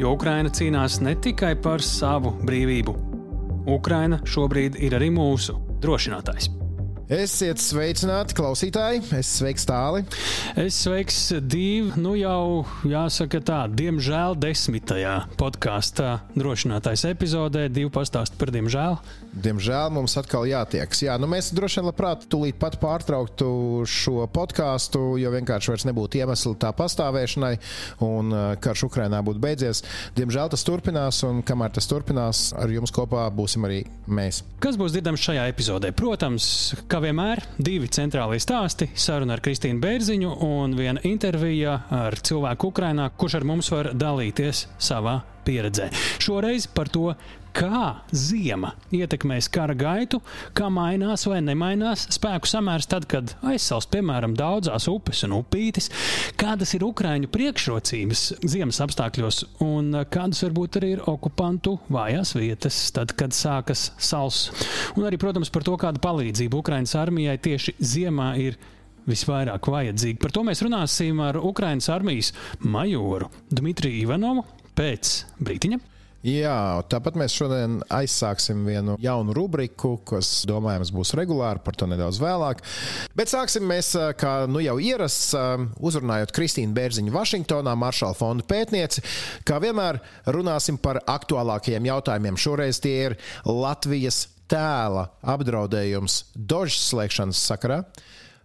jo Ukraina cīnās ne tikai par savu brīvību. Ukraina šobrīd ir arī mūsu drošinātājs. Esiet sveicināti, klausītāji! Es sveiks tāli. Es sveiks divi, nu jau jāsaka tā, diemžēl desmitajā podkāstā drošinātais epizodē. Divi pastāst par diemžēl. Diemžēl mums atkal jātiekas. Jā, nu mēs droši vien labprāt tūlīt pat pārtrauktu šo podkāstu, jo vienkārši vairs nebūtu iemesli tā pastāvēšanai un uh, karš Ukrainā būtu beidzies. Diemžēl tas turpinās, un kamēr tas turpinās, ar jums kopā būsim arī mēs. Kas būs dzirdams šajā epizodē? Protams, Kā vienmēr, divi centrālie stāsti - saruna ar Kristīnu Bērziņu un viena intervija ar cilvēku Ukrajinā, kurš ar mums var dalīties savā pieredzē. Šoreiz par to, kā zima ietekmēs kara gaitu, kā mainās vai nemainās spēku samērs tad, kad aizsals, piemēram, daudzās upes un upītes, kādas ir Ukraiņu priekšrocības ziemas apstākļos un kādas varbūt arī ir okupantu vājās vietas, tad, kad sākas sals. Un arī, protams, par to, kāda palīdzība Ukraiņas armijai tieši ziemā ir visvairāk vajadzīga. Par to mēs runāsim ar Ukraiņas armijas majoru Dmitriju Ivanovu pēc brītiņa. Jā, tāpat mēs šodien aizsāksim vienu jaunu rubriku, kas, domājams, būs regulāra, par to nedaudz vēlāk. Bet sāksim mēs, kā nu jau ierasts, uzrunājot Kristīnu Bērziņu Vašingtonā, Maršala fonda pētnieci. Kā vienmēr runāsim par aktuālākajiem jautājumiem. Šoreiz tie ir Latvijas tēla apdraudējums Dožas slēgšanas sakarā.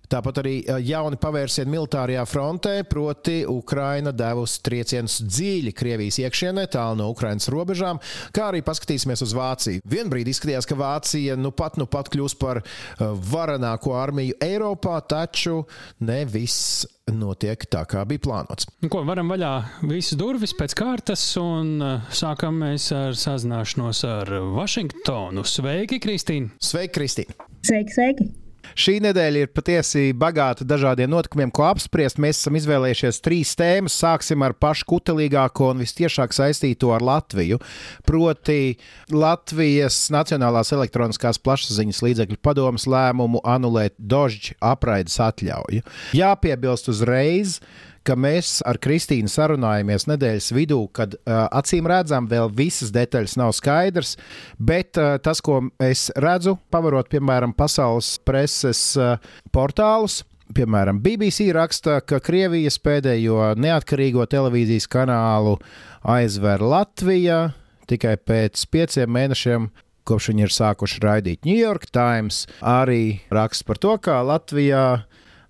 Tāpat arī jauni pavērsieni militārajā frontē, proti, Ukraina devusi triecienus dziļi Krievijas iekšienē, tālu no Ukrainas robežām, kā arī paskatīsimies uz Vāciju. Vienbrīd izskatījās, ka Vācija nu pat, nu pat kļūs par varenāko armiju Eiropā, taču ne viss notiek tā, kā bija plānots. Nu, ko, varam vaļā visas durvis pēc kārtas, un sākam mēs ar sazināšanos ar Vašingtonu. Sveiki, Kristīne! Sveiki, Kristīne! Sveiki, sveiki! Šī nedēļa ir patiesi bagāta dažādiem notikumiem, ko apspriest. Mēs esam izvēlējušies trīs tēmas. Sāksim ar pašu kutelīgāko un visciešāk saistīto ar Latviju. Proti, Latvijas Nacionālās elektroniskās plašsaziņas līdzekļu padomas lēmumu anulēt Dožģa apraides atļauju. Jāpiebilst uzreiz, ka mēs ar Kristīnu sarunājamies nedēļas vidū, kad uh, acīm redzam, vēl visas detaļas nav skaidrs, bet uh, tas, ko es redzu, pavarot piemēram pasaules preses uh, portālus. Piemēram, BBC raksta, ka Krievijas pēdējo neatkarīgo televīzijas kanālu aizver Latvija tikai pēc pieciem mēnešiem kopš viņi ir sākuši raidīt New York Times. Arī raksts par to, kā Latvijā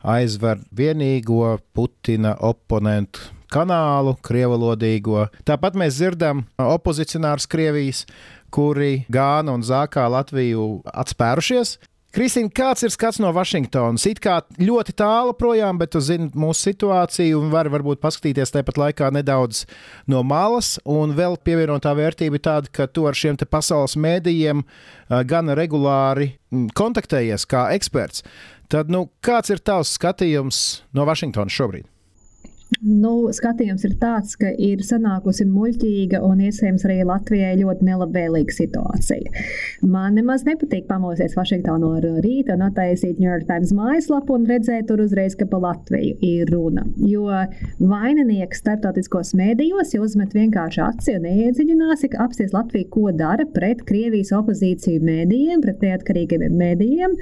aizver vienīgo Putina oponentu kanālu, krievalodīgo. Tāpat mēs dzirdam opozicionārus Krievijas, kuri Gāna un Zākā Latviju atspērušies. Kristīna, kāds ir skats no Vašingtonas? It kā ļoti tālu projām, bet tu zini mūsu situāciju un vari varbūt paskatīties tāpat laikā nedaudz no malas. Un vēl pievienotā vērtība ir tāda, ka tu ar šiem pasaules mēdījiem gan regulāri kontaktējies kā eksperts. Tad, nu, kāds ir tavs skatījums no Vašingtonas šobrīd? Nu, skatījums ir tāds, ka ir sanākusi muļķīga un iespējams arī Latvijai ļoti nelabvēlīga situācija. Man nemaz nepatīk pamosties Vašingtonā no rīta un attaisīt New York Times mājaslapu un redzēt tur uzreiz, ka pa Latviju ir runa. Jo vaininieks starptautiskos mēdījos jau uzmet vienkārši aci un neiedziļinās, ka apsties Latviju, ko dara pret Krievijas opozīciju mēdījiem, pret neatkarīgiem mēdījiem.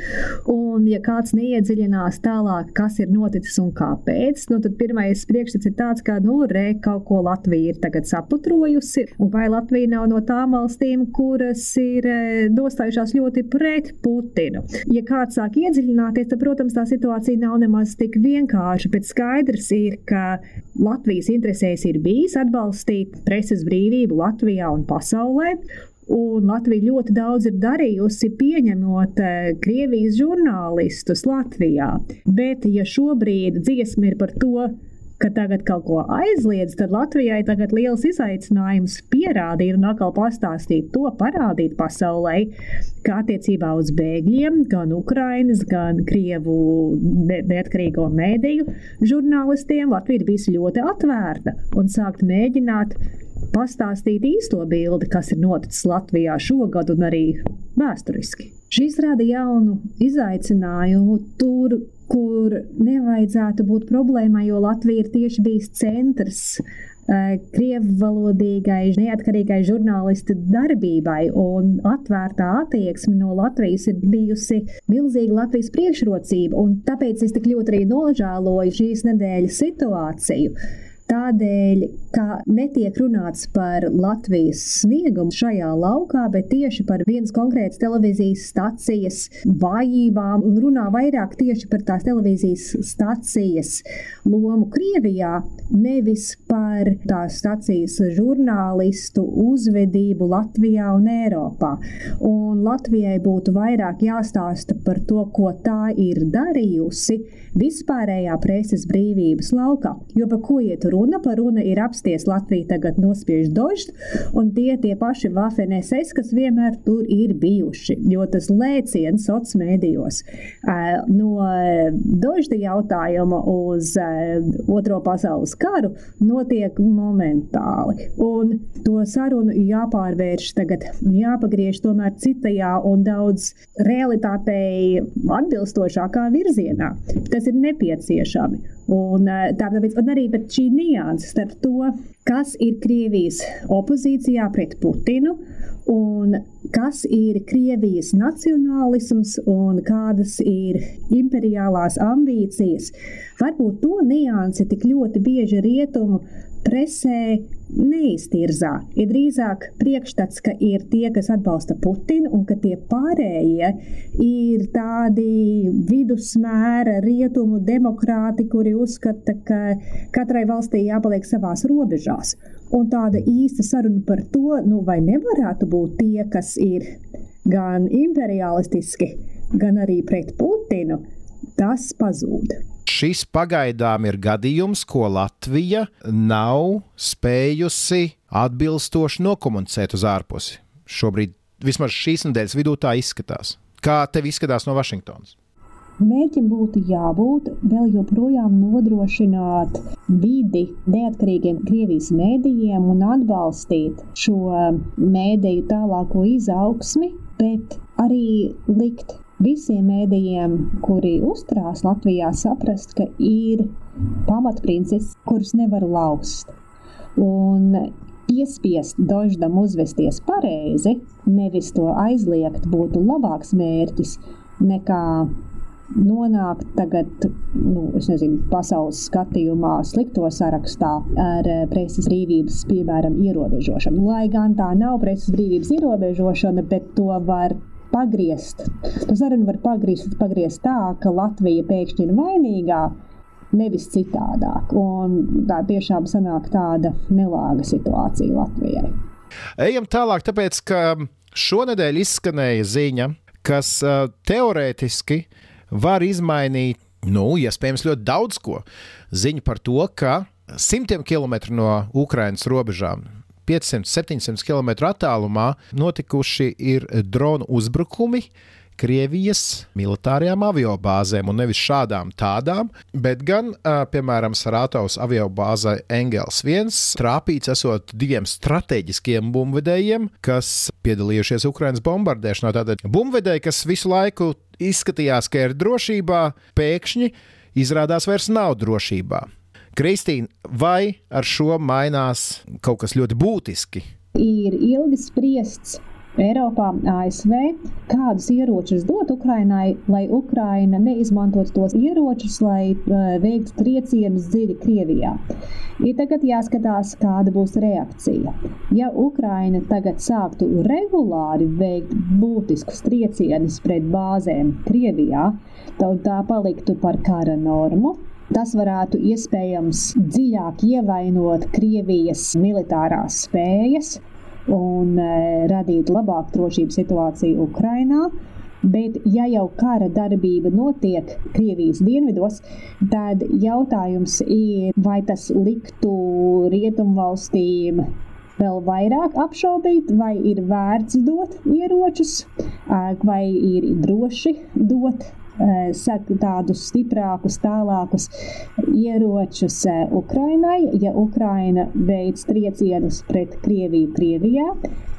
Un, ja kāds neiedziļinās tālāk, kas ir noticis un kāpēc, nu, tad pirmais priekšstats ir tāds, ka, nu, re, kaut ko Latvija ir tagad saputrojusi, un vai Latvija nav no tām valstīm, kuras ir e, nostājušās ļoti pret Putinu. Ja kāds sāk iedziļināties, tad, protams, tā situācija nav nemaz tik vienkārša, bet skaidrs ir, ka Latvijas interesēs ir bijis atbalstīt preses brīvību Latvijā un pasaulē, Un Latvija ļoti daudz ir darījusi, pieņemot eh, Krievijas žurnālistus Latvijā. Bet, ja šobrīd dziesma ir par to, ka tagad kaut ko aizliedz, tad Latvijai tagad liels izaicinājums pierādīt un atkal pastāstīt to, parādīt pasaulē, ka attiecībā uz bēgļiem, gan Ukrainas, gan Krievu neatkarīgo mēdīju žurnālistiem Latvija ir bijusi ļoti atvērta un sākt mēģināt pastāstīt īsto bildi, kas ir noticis Latvijā šogad un arī vēsturiski. Šis rada jaunu izaicinājumu tur, kur nevajadzētu būt problēmai, jo Latvija ir tieši bijis centrs eh, krievu valodīgai, neatkarīgai žurnālistu darbībai, un atvērtā attieksme no Latvijas ir bijusi milzīga Latvijas priekšrocība. Tāpēc es tik ļoti arī nožēloju šīs nedēļas situāciju Tādēļ, ka netiek runāts par Latvijas sniegumu šajā laukā, bet tieši par vienas konkrētas televīzijas stacijas vājībām, un runā vairāk tieši par tās televīzijas stacijas lomu Krievijā, nevis par tās stacijas žurnālistu uzvedību Latvijā un Eiropā. Un Latvijai būtu vairāk jāstāsta par to, ko tā ir darījusi vispārējā preses brīvības laukā. Jo par ko iet runa? Par runa ir apsties Latviju tagad nospiež dožs, un tie tie paši Vafeneses, kas vienmēr tur ir bijuši. Jo tas lēciens sociālos mēdījos no dožda jautājuma uz Otro pasaules karu notiek momentāli. Un to sarunu jāpārvērš tagad, jāpagriež tomēr citajā un daudz realitātei atbilstošākā virzienā. Tas ir nepieciešami. Un, tāpēc, un arī šī nianses starp to, kas ir Krievijas opozīcijā pret Putinu un kas ir Krievijas nacionālisms un kādas ir imperiālās ambīcijas. Varbūt to niansi tik ļoti bieži rietumu presē neiztirzā. Ir drīzāk priekšstats, ka ir tie, kas atbalsta Putinu, un ka tie pārējie ir tādi vidusmēra rietumu demokrāti, kuri uzskata, ka katrai valstī jāpaliek savās robežās. Un tāda īsta saruna par to, nu, vai nevarētu būt tie, kas ir gan imperialistiski, gan arī pret Putinu, tas pazūd šis pagaidām ir gadījums, ko Latvija nav spējusi atbilstoši nokomunicēt uz ārpusi. Šobrīd, vismaz šīs nedēļas vidū, tā izskatās. Kā tev izskatās no Vašingtonas? Mērķim būtu jābūt vēl joprojām nodrošināt vidi neatkarīgiem Krievijas mēdījiem un atbalstīt šo mēdīju tālāko izaugsmi, bet arī likt visiem mēdījiem, kuri uzturās Latvijā, saprast, ka ir pamatprincips, kurus nevar lauzt. Un piespiest Doždam uzvesties pareizi, nevis to aizliegt, būtu labāks mērķis nekā nonākt tagad, nu, nezinu, pasaules skatījumā, slikto sarakstā ar preses brīvības, piemēram, ierobežošanu. Lai gan tā nav preses brīvības ierobežošana, bet to var pagriezt. To sarunu var pagriezt, pagriezt tā, ka Latvija pēkšņi ir vainīgā, nevis citādāk. Un tā tiešām sanāk tāda nelāga situācija Latvijai. Ejam tālāk, tāpēc ka šonadēļ izskanēja ziņa, kas teorētiski var izmainīt, nu, iespējams, ļoti daudz ko. Ziņa par to, ka simtiem kilometru no Ukrainas robežām 500-700 km attālumā notikuši ir dronu uzbrukumi. Krievijas militārajām aviobāzēm, un nevis šādām tādām, bet gan, piemēram, Sarātovas aviobāzē Engels 1 trāpīts esot diviem strateģiskiem bumbvedējiem, kas piedalījušies Ukraiņas bombardēšanā. Tātad bumbvedēji, kas visu laiku izskatījās, ka ir drošībā, pēkšņi izrādās vairs nav drošībā. Kristīna, vai ar šo mainās kaut kas ļoti būtiski? Ir ilgi spriests Eiropā, ASV, kādus ieročus dot Ukrainai, lai Ukraina neizmantotu tos ieročus, lai uh, veiktu triecienus dziļi Krievijā. Ir tagad jāskatās, kāda būs reakcija. Ja Ukraina tagad sāktu regulāri veikt būtiskus triecienus pret bāzēm Krievijā, tad tā paliktu par kara normu. Tas varētu iespējams dziļāk ievainot Krievijas militārās spējas un e, radīt labāku drošības situāciju Ukrajinā. Bet, ja jau kara darbība notiek Krievijas dienvidos, tad jautājums ir, vai tas liktu rietumvalstīm vēl vairāk apšaubīt, vai ir vērts dot ieročus, vai ir droši dot tādus stiprākus, tālākus ieročus Ukrainai, ja Ukraina veids triecienus pret Krieviju Krievijā.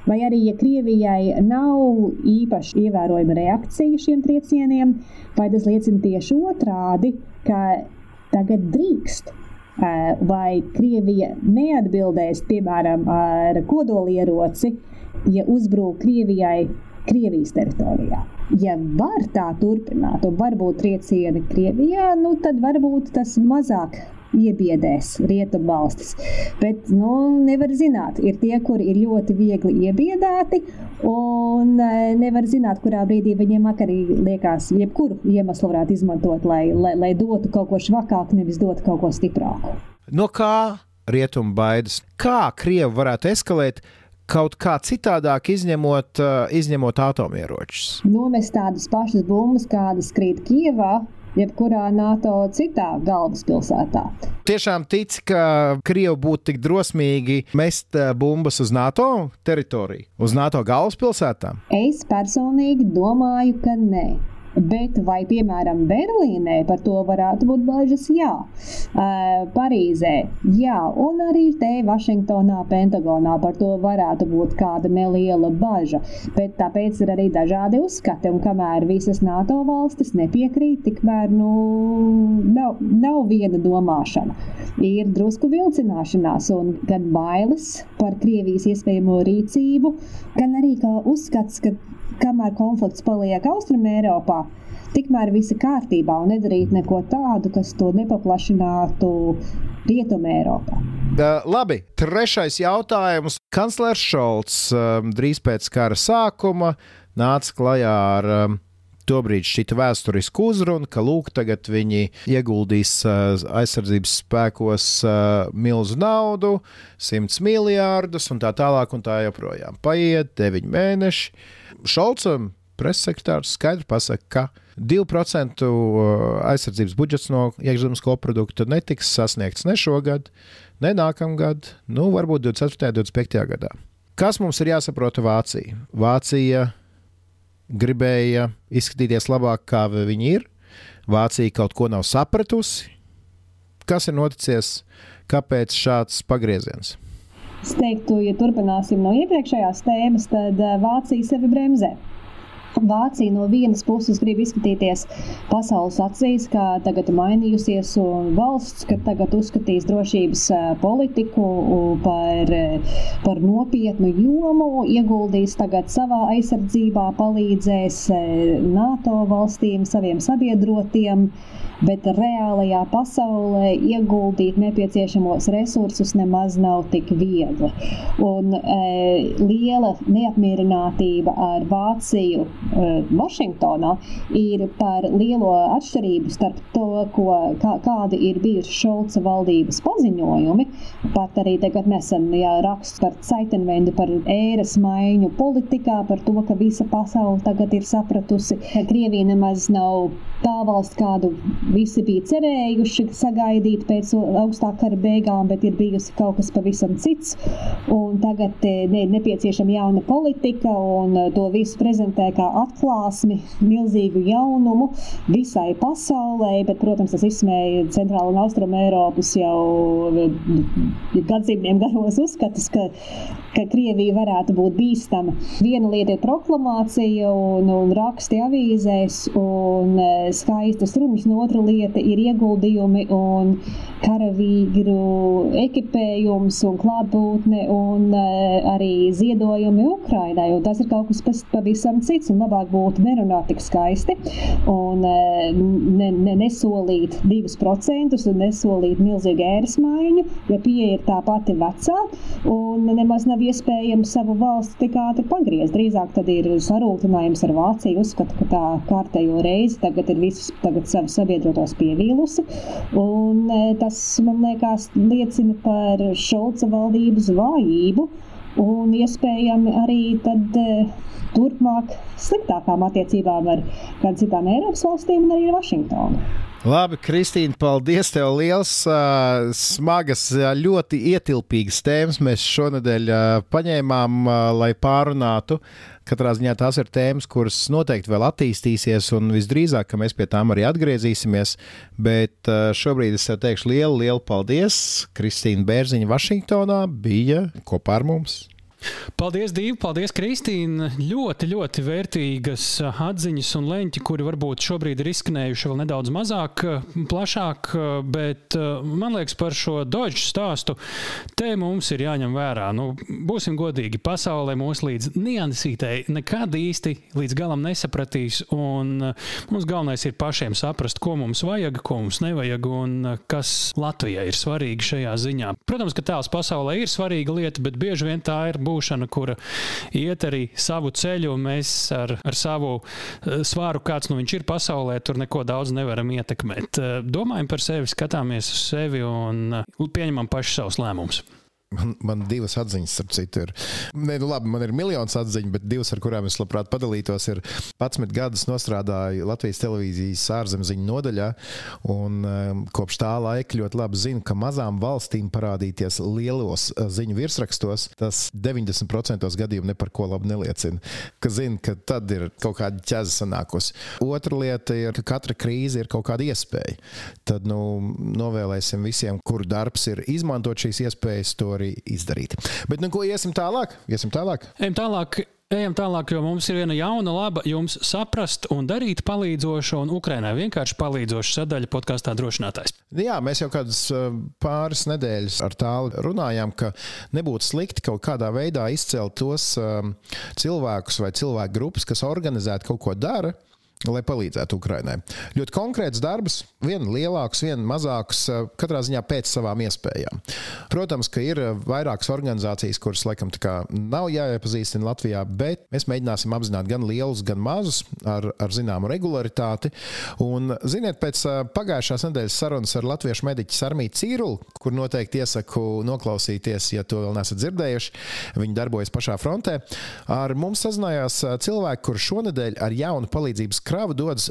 Vai arī, ja Krievijai nav īpaši ievērojama reakcija šiem triecieniem, vai tas liecina tieši otrādi, ka tagad drīkst vai Krievija neatbildēs, piemēram, ar kodolieroci, ja uzbrūk Krievijai Krievijas teritorijā. Ja var tā turpināt, un varbūt triecieni Krievijā, nu, tad varbūt tas mazāk iebiedēs rietumvalstis. Bet nu, nevar zināt, ir tie, kuri ir ļoti viegli iebiedēti, un e, nevar zināt, kurā brīdī viņiem arī liekas, jebkuru iemeslu varētu izmantot, lai, lai, lai dotu kaut ko švakāku, nevis dotu kaut ko stiprāku. No kā rietumu baidas? Kā Krievi varētu eskalēt? Kaut kā citādāk, izņemot, uh, izņemot atomieročus? Nomest tādas pašas bumbas, kādas krīt Kijavā, jebkurā NATO citā galvaspilsētā. Tiešām tic, ka Krievi būtu tik drosmīgi mest uh, bumbas uz NATO teritoriju, uz NATO galvaspilsētām? Es personīgi domāju, ka nē. Bet vai, piemēram, Berlīnē par to varētu būt bažas? Jā, uh, Parīzē, jā, un arī te Vašingtonā, Pentagonā par to varētu būt kāda neliela baža. Bet tāpēc ir arī dažādi uzskati, un kamēr visas NATO valstis nepiekrīt, tikmēr nu, nav, nav viena domāšana. Ir drusku vilcināšanās, un gan bailes par Krievijas iespējamo rīcību, gan arī uzskats, ka kamēr konflikts paliek Austrumē Eiropā, tikmēr viss ir kārtībā un nedarīt neko tādu, kas to nepaplašinātu Rietumē Eiropā. Uh, labi, trešais jautājums. Kanclers Šolts um, drīz pēc kara sākuma nāca klajā ar um, tobrīd šķita vēsturisku uzrunu, ka lūk, tagad viņi ieguldīs aizsardzības spēkos milzu naudu, 100 miljārdus un tā tālāk un tā joprojām. Paiet 9 mēneši. Šolcam pressekretārs skaidri pasaka, ka 2% aizsardzības budžets no iekšzemes koprodukta netiks sasniegts ne šogad, ne nākamgad, nu, varbūt 24. un 25. gadā. Kas mums ir jāsaprot Vācija? Vācija gribēja izskatīties labāk, kā viņi ir. Vācija kaut ko nav sapratusi. Kas ir noticis? Kāpēc šāds pagrieziens? Es teiktu, ja turpināsim no iepriekšējās tēmas, tad eh, Vācija sevi bremzē. Vācija no vienas puses grib izskatīties pasaules acīs, kā tagad mainījusies valsts, ka tagad uzskatīs drošības politiku par, par nopietnu jomu, ieguldīs tagad savā aizsardzībā, palīdzēs NATO valstīm, saviem sabiedrotiem bet reālajā pasaulē ieguldīt nepieciešamos resursus nemaz nav tik viegli. Un e, liela neapmierinātība ar Vāciju e, Vašingtonā ir par lielo atšķirību starp to, ko, kā, kādi ir bijuši Šolca valdības paziņojumi. Pat arī tagad nesen jā, raksts par Ceitenvendu, par ēras maiņu politikā, par to, ka visa pasaule tagad ir sapratusi, ka Krievija nemaz nav tā valsts, kādu visi bija cerējuši sagaidīt pēc augstā kara beigām, bet ir bijusi kaut kas pavisam cits. Tagad ne, nepieciešama jauna politika, un e, to visu prezentē kā atklāsmi, milzīgu jaunumu visai pasaulē. Bet, protams, tas izsmēja Centrāla un Austruma Eiropas jau e, gadsimtiem garos uzskatus, ka, ka Krievija varētu būt bīstama. Viena lieta ir proklamācija un, un raksti avīzēs un e, skaistas runas, no otra lieta ir ieguldījumi un karavīru ekipējums un klātbūtne un uh, arī ziedojumi Ukrainai. Un tas ir kaut kas pavisam cits un labāk būtu nerunāt tik skaisti un uh, ne, ne, nesolīt divus procentus un nesolīt milzīgu ēras maiņu, ja pieeja ir tā pati vecā un nemaz nav iespējams savu valsti tik ātri pagriezt. Drīzāk tad ir sarūktinājums ar Vāciju, uzskata, ka tā kārtējo reizi tagad ir visus tagad savu sabiedroto tos pievīlusi. Un, e, tas, man liekas, liecina par Šolca valdības vājību. un iespējami arī tad turpmāk sliktākām attiecībām ar kādām citām Eiropas valstīm un arī ar Vašingtonu. Labi, Kristīne, paldies tev liels. Smagas, ļoti ietilpīgas tēmas mēs šonadēļ paņēmām, lai pārunātu. Katrā ziņā tās ir tēmas, kuras noteikti vēl attīstīsies, un visdrīzāk, mēs pie tām arī atgriezīsimies. Bet šobrīd es tev teikšu lielu, lielu paldies. Kristīna Bērziņa Vašingtonā bija kopā ar mums. Paldies, Dīva! Paldies, Kristīna! Ļoti, ļoti vērtīgas atziņas un leņķi, kuri varbūt šobrīd ir izskanējuši vēl nedaudz mazāk, plašāk, bet man liekas, par šo Dodge stāstu te mums ir jāņem vērā. Nu, būsim godīgi, pasaulē mūs līdz niansītei nekad īsti līdz galam nesapratīs, un mums galvenais ir pašiem saprast, ko mums vajag, ko mums nevajag, un kas Latvijai ir svarīgi šajā ziņā. Protams, ka tēls pasaulē ir svarīga lieta, bet bieži vien tā ir būšana, kura iet arī savu ceļu, un mēs ar, ar savu eh, svāru, kāds nu viņš ir pasaulē, tur neko daudz nevaram ietekmēt. Eh, domājam par sevi, skatāmies uz sevi un eh, pieņemam paši savus lēmumus. Man, man divas atziņas, starp citu, ir. Nē, nu labi, man ir miljonus atziņu, bet divas, ar kurām es labprāt padalītos, ir 11 gadus strādāju Latvijas televīzijas ārzemziņu nodaļā. Un, um, kopš tā laika ļoti labi zinu, ka mazām valstīm parādīties lielos uh, ziņu virsrakstos, tas 90% gadījumu par ko labu neliecina. Ka zinu, ka tad ir kaut kāda ķēze sanākusi. Otra lieta ir, ka katra krīze ir kaut kāda iespēja. Tad nu, novēlēsim visiem, kuru darbs ir izmantot šīs iespējas, to arī izdarīt. Bet, nu, ko iesim tālāk? Iesim tālāk. Ejam tālāk. Ejam tālāk, jo mums ir viena jauna, laba, jums saprast un darīt palīdzoša un Ukrainai vienkārši palīdzoša sadaļa podkāstā drošinātājs. Jā, mēs jau kādas eh, pāris nedēļas ar tālu runājām, ka nebūtu slikti kaut kādā veidā izcelt tos um, cilvēkus vai cilvēku grupas, kas organizēti kaut ko dara lai palīdzētu Ukraiņai. Ļoti konkrēts darbs, viena lielāks, viena mazāks, eh, katrā ziņā pēc savām iespējām. Protams, ka ir eh, vairākas organizācijas, kuras laikam nav jāiepazīstina Latvijā, bet mēs mēģināsim apzināt gan lielus, gan mazus ar, ar zināmu regularitāti. Un, ziniet, pēc eh, pagājušās nedēļas sarunas ar latviešu mediķu Sarmītu Cīrulu, kur noteikti iesaku noklausīties, ja to vēl neesat dzirdējuši, viņi darbojas pašā frontē, ar mums sazinājās cilvēki, kurš šonadēļ ar jaunu palīdzības krava dodas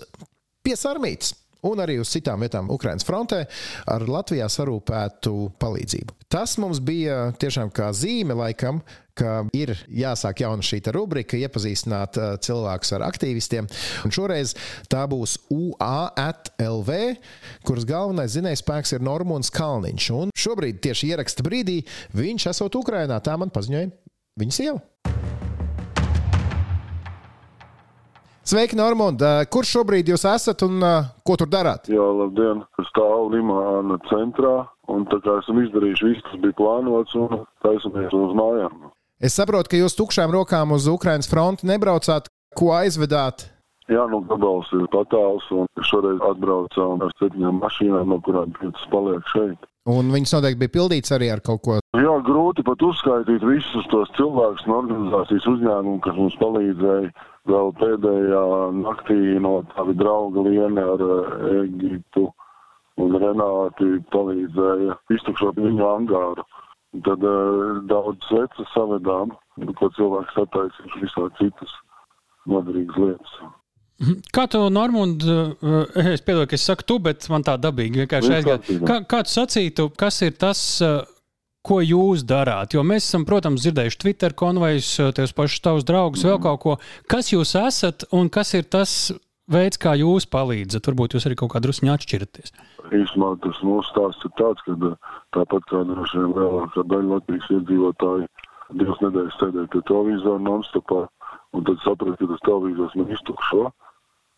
pie Sarmītas un arī uz citām vietām Ukraiņas frontē ar Latvijā sarūpētu palīdzību. Tas mums bija tiešām kā zīme, laikam, ka ir jāsāk jauna šī rubrika, iepazīstināt uh, cilvēkus ar aktīvistiem. Un šoreiz tā būs UALV, kuras galvenais zinējs spēks ir Normons Kalniņš. Un šobrīd, tieši ieraksta brīdī, viņš esot Ukrainā, tā man paziņoja viņa sieva. Sveiki, Normund! Kur šobrīd jūs esat un uh, ko tur darāt? Jā, labdien! Stāvu Limāna centrā un tā kā esam izdarījuši visu, kas bija plānots un taisamies uz mājām. Es saprotu, ka jūs tukšām rokām uz Ukrainas fronti nebraucāt. Ko aizvedāt? Jā, nu gabals ir patāls un šoreiz atbraucām ar septiņām mašīnām, no kurām piecas paliek šeit. Un viņas noteikti bija pildītas arī ar kaut ko. Jā, grūti pat uzskaitīt visus tos cilvēkus un organizācijas uzņēmumu, kas mums palīdzēja vēl pēdējā naktī no tavi drauga Liene ar eh, Egitu un Renāti palīdzēja iztukšot viņu angāru. Tad uh, daudz sveces savedām, ko cilvēks sataisījuši visā citas noderīgas lietas. Mhm. Kā tu, Normund, eh, es piedodu, ka es saku tu, bet man tā dabīgi vienkārši aizgāja. Kā, kā tu sacītu, kas ir tas, ko jūs darāt? Jo mēs esam, protams, dzirdējuši Twitter konvejus, eh, tevis pašus tavus draugus, vēl kaut ko. Kas jūs esat un kas ir tas veids, kā jūs palīdzat? Varbūt jūs arī kaut kā druskuņi atšķiraties. Īsumā tas mūsu stāsts ir tāds, ka tāpat kā droši vien lielākā daļa Latvijas iedzīvotāji divas nedēļas sēdēja pie televizora non-stopā, un tad saprata, ka tas televizors man iztukšo.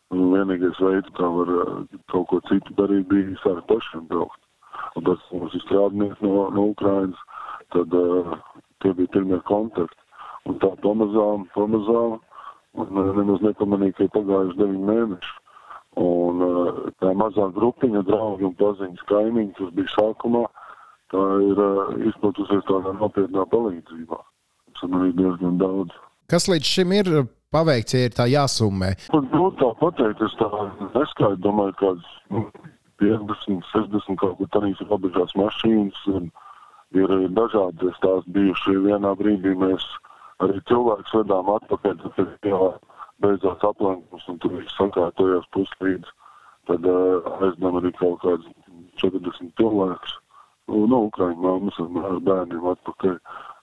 Un vienīgais veids, kā var eh, kaut ko citu darīt, bija sākt pašiem braukt. Un tas ir strādnieks no, no Ukrainas, tad uh, tie bija pirmie kontakti. Un tā pamazām, pamazām, un uh, nemaz nepamanīja, ka ir pagājuši deviņi mēneši. Un uh, tā mazā grupiņa draugi un paziņas kaimiņi, kas bija sākumā, tā ir uh, izplatusies tādā nopietnā palīdzībā. Tas ir diezgan daudz. Kas līdz šim ir paveikts, ja ir tā jāsummē? Man grūti tā pateikt, es tā neskaidu, domāju, kāds nu, 50, 60 kaut kur ir robežās mašīnas ir dažādi stāsti bijuši. Vienā brīdī mēs arī cilvēkus vedām atpakaļ, tad jau beidzās aplenkums un tur viss sakārtojās puslīdz. Tad uh, aizdām arī kaut kāds 40 cilvēkus. Nu, no Ukraiņu mammas ar bērniem atpakaļ.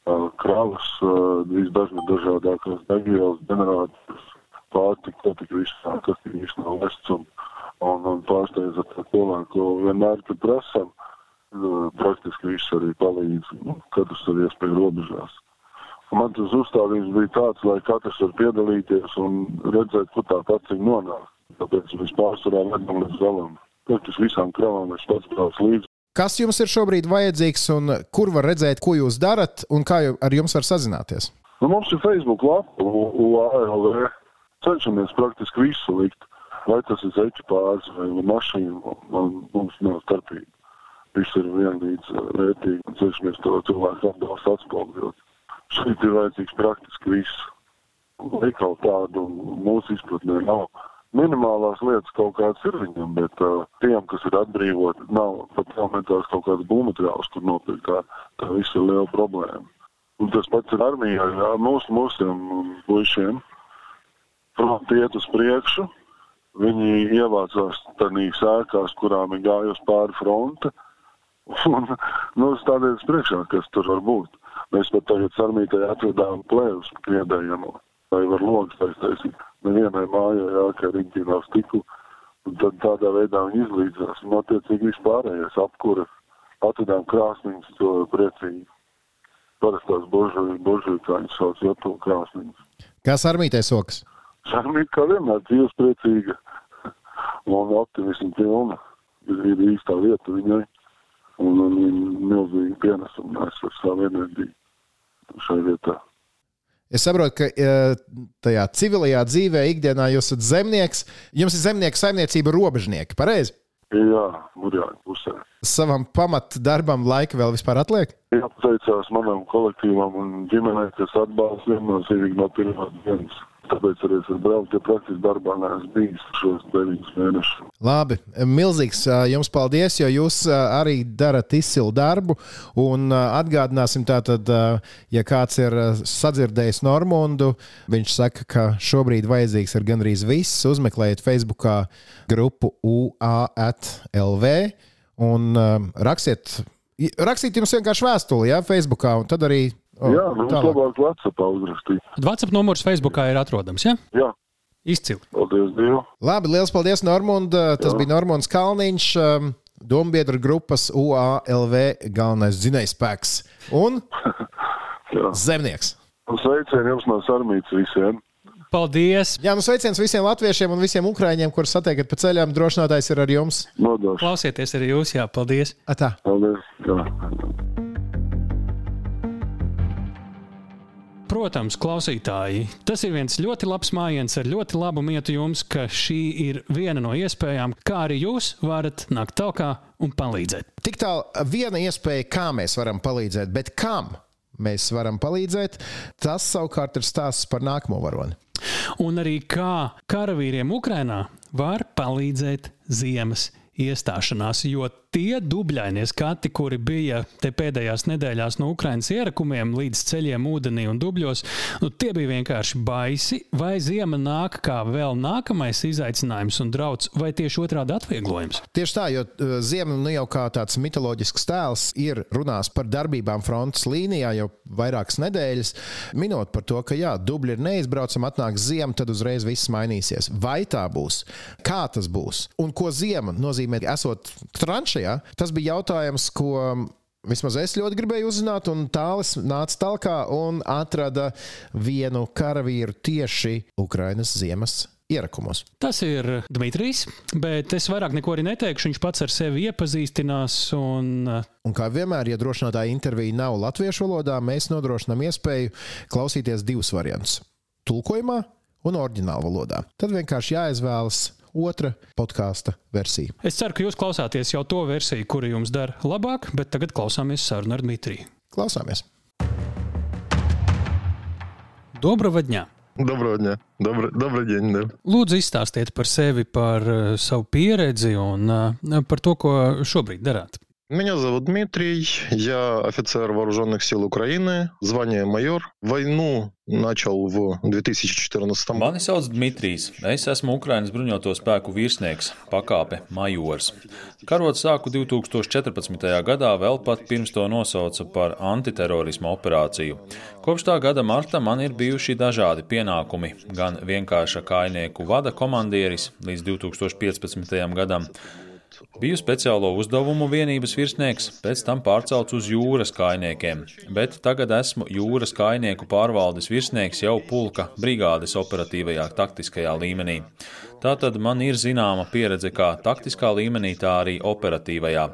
Uh, kravas, uh, visdažādākās degvielas, ģenerators, pārtika, ko tik viss tā, kas tik viss nav vests un, un, un pārsteidz ar to cilvēku, vienmēr, kad prasam, uh, praktiski viss arī palīdz, nu, katrs ar iespēju robežās. Man tas uzstādījums bija tāds, lai katrs var piedalīties un redzēt, kur tā paciņa nonāk. Tāpēc mēs pārsvarā vedam līdz galam. Praktiski visām kravām es pats braucu līdzi. Kas jums ir šobrīd vajadzīgs un kur var redzēt, ko jūs darat un kā ar jums var sazināties? Nu, mums ir Facebook lapa, UALV. Cenšamies praktiski visu likt. Vai tas ir zeķu pāris vai mašīna, man, mums nav starpība. Viss ir vienlīdz vērtīgi un cenšamies to cilvēku atbalstu atspoguļot. Šeit ir vajadzīgs praktiski viss. Veikal tādu mūsu izpratnē nav. Minimālās lietas kaut kādas ir viņam, bet uh, tiem, kas ir atbrīvoti, nav pat elementārs kaut kāds būvmateriāls, kur nopirkt. Tā, tā viss ir liela problēma. Un tas pats ir armijā, jā, mūsu, mūsiem puišiem. Fronti iet uz priekšu, viņi ievācās tādīs ēkās, kurām ir gājusi pāri fronte. Un, nu, stādījās priekšā, kas tur var būt. Mēs pat tagad armijai atvedām plēvus kriedējamo, lai var logs taisīt. Nevienai mājai, jā, ka riņķī nav stiklu. Un tad tādā veidā viņi izlīdzās. Un attiecīgi vispārējais apkura atvedām krāsniņus, to priecīgi. Parastās božu, božu, kā viņi sauc, jotu krāsniņus. Kas armītē sokas? Sarmīt kā vienmēr dzīves priecīga un optimismu pilna. Ir, īstā vieta viņai un, un, un milzīgi pienesumu ar savu enerģiju šai vietā. Es saprotu, ka tajā civilajā dzīvē, ikdienā jūs esat zemnieks. Jums ir zemnieku saimniecība robežnieki, pareizi? Jā, Mūrjāņu pusē. Savam pamatdarbam laika vēl vispār atliek? Jā, pateicās manam kolektīvam un ģimenei, kas atbalsta viennozīmīgi no pirmās dienas. Tāpēc arī es braucu, ja praktiski darbā neesmu bijis šos deviņus mēnešus. Labi, milzīgs jums paldies, jo jūs arī darat izcilu darbu. Un atgādināsim, tātad, ja kāds ir sadzirdējis Normundu, viņš saka, ka šobrīd vajadzīgs ir gandrīz viss. Uzmeklējiet Facebook grupu UALV un rakstiet. Rakstīt jums vienkārši vēstuli, ja, Facebookā, un tad arī Oh, jā, mums tālāk. labāk WhatsApp uzrakstīt. WhatsApp numurs Facebookā ir atrodams, ja? Jā. Izcili. Paldies Dievam. Labi, liels paldies, Normund. Tas Jā. bija Normons Kalniņš, Dombiedra grupas UALV galvenais dzinējspēks un zemnieks. Sveicieni jums no Sarmītas visiem! Paldies! Jā, nu sveiciens visiem latviešiem un visiem ukrāņiem, kurus satiekat pa ceļām. Drošinātājs ir ar jums. Nodošu. Klausieties arī jūs, jā, paldies! Atā. Paldies! Jā. Protams, klausītāji, tas ir viens ļoti labs mājiens ar ļoti labu mietu jums, ka šī ir viena no iespējām, kā arī jūs varat nākt tālāk un palīdzēt. Tik tālu viena iespēja, kā mēs varam palīdzēt, bet kam mēs varam palīdzēt, tas savukārt ir stāsts par nākamo varoni. Un arī kā karavīriem Ukrajinā var palīdzēt ziemas iestāšanās, jo tie dubļainie skati, kuri bija te pēdējās nedēļās no Ukraiņas ierakumiem līdz ceļiem ūdenī un dubļos, nu, tie bija vienkārši baisi. Vai ziema nāk kā vēl nākamais izaicinājums un draudz, vai tieši otrādi atvieglojums? Tieši tā, jo uh, ziema nu jau kā tāds mitoloģisks tēls ir runās par darbībām frontes līnijā jau vairākas nedēļas, minot par to, ka jā, dubļi ir neizbraucami, atnāks ziema, tad uzreiz viss mainīsies. Vai tā būs? Kā tas būs? Un ko ziema nozīmē, esot tranšajā? Ja? Tas bija jautājums, ko Vismaz es ļoti gribēju uzzināt, un tālis nāca tālāk un atrada vienu karavīru tieši Ukrainas ziemas ierakumos. Tas ir Dmitrijs, bet es vairāk neko arī neteikšu. Viņš pats ar sevi iepazīstinās. Un, un kā vienmēr, ja drošinātāja intervija nav latviešu valodā, mēs nodrošinām iespēju klausīties divus variantus - tulkojumā un oriģinālā valodā. Tad vienkārši jāizvēlas otra podkāstu versija. Es ceru, ka jūs klausāties jau to versiju, kura jums dara labāk, bet tagad klausāmies sarunu ar Dmitriju. Klausāmies! Доброго дня! Доброго дня. Добр, добрый день. Да. Lūdzu, izstāstiet par sevi, par uh, savu pieredzi un uh, par to, ko šobrīd darāt. Меня зовут Дмитрий, я офицер Вооруженных сил Украины, звание майор. Войну начал в 2014. Mani sauc Dmitrijs. Es esmu Ukrainas bruņoto spēku virsnieks, pakāpe majors. Karot sāku 2014. gadā, vēl pat pirms to nosauca par antiterorismu operāciju. Kopš tā gada marta man ir bijuši dažādi pienākumi, gan vienkārša kainieku vada komandieris līdz 2015. gadam Biju speciālo uzdevumu vienības virsnieks, pēc tam pārcelts uz jūras kainiekiem, bet tagad esmu jūras kainieku pārvaldes virsnieks jau pulka brigādes operatīvajā taktiskajā līmenī. Tātad man ir zināma pieredze kā taktiskā līmenī, tā arī operatīvajā.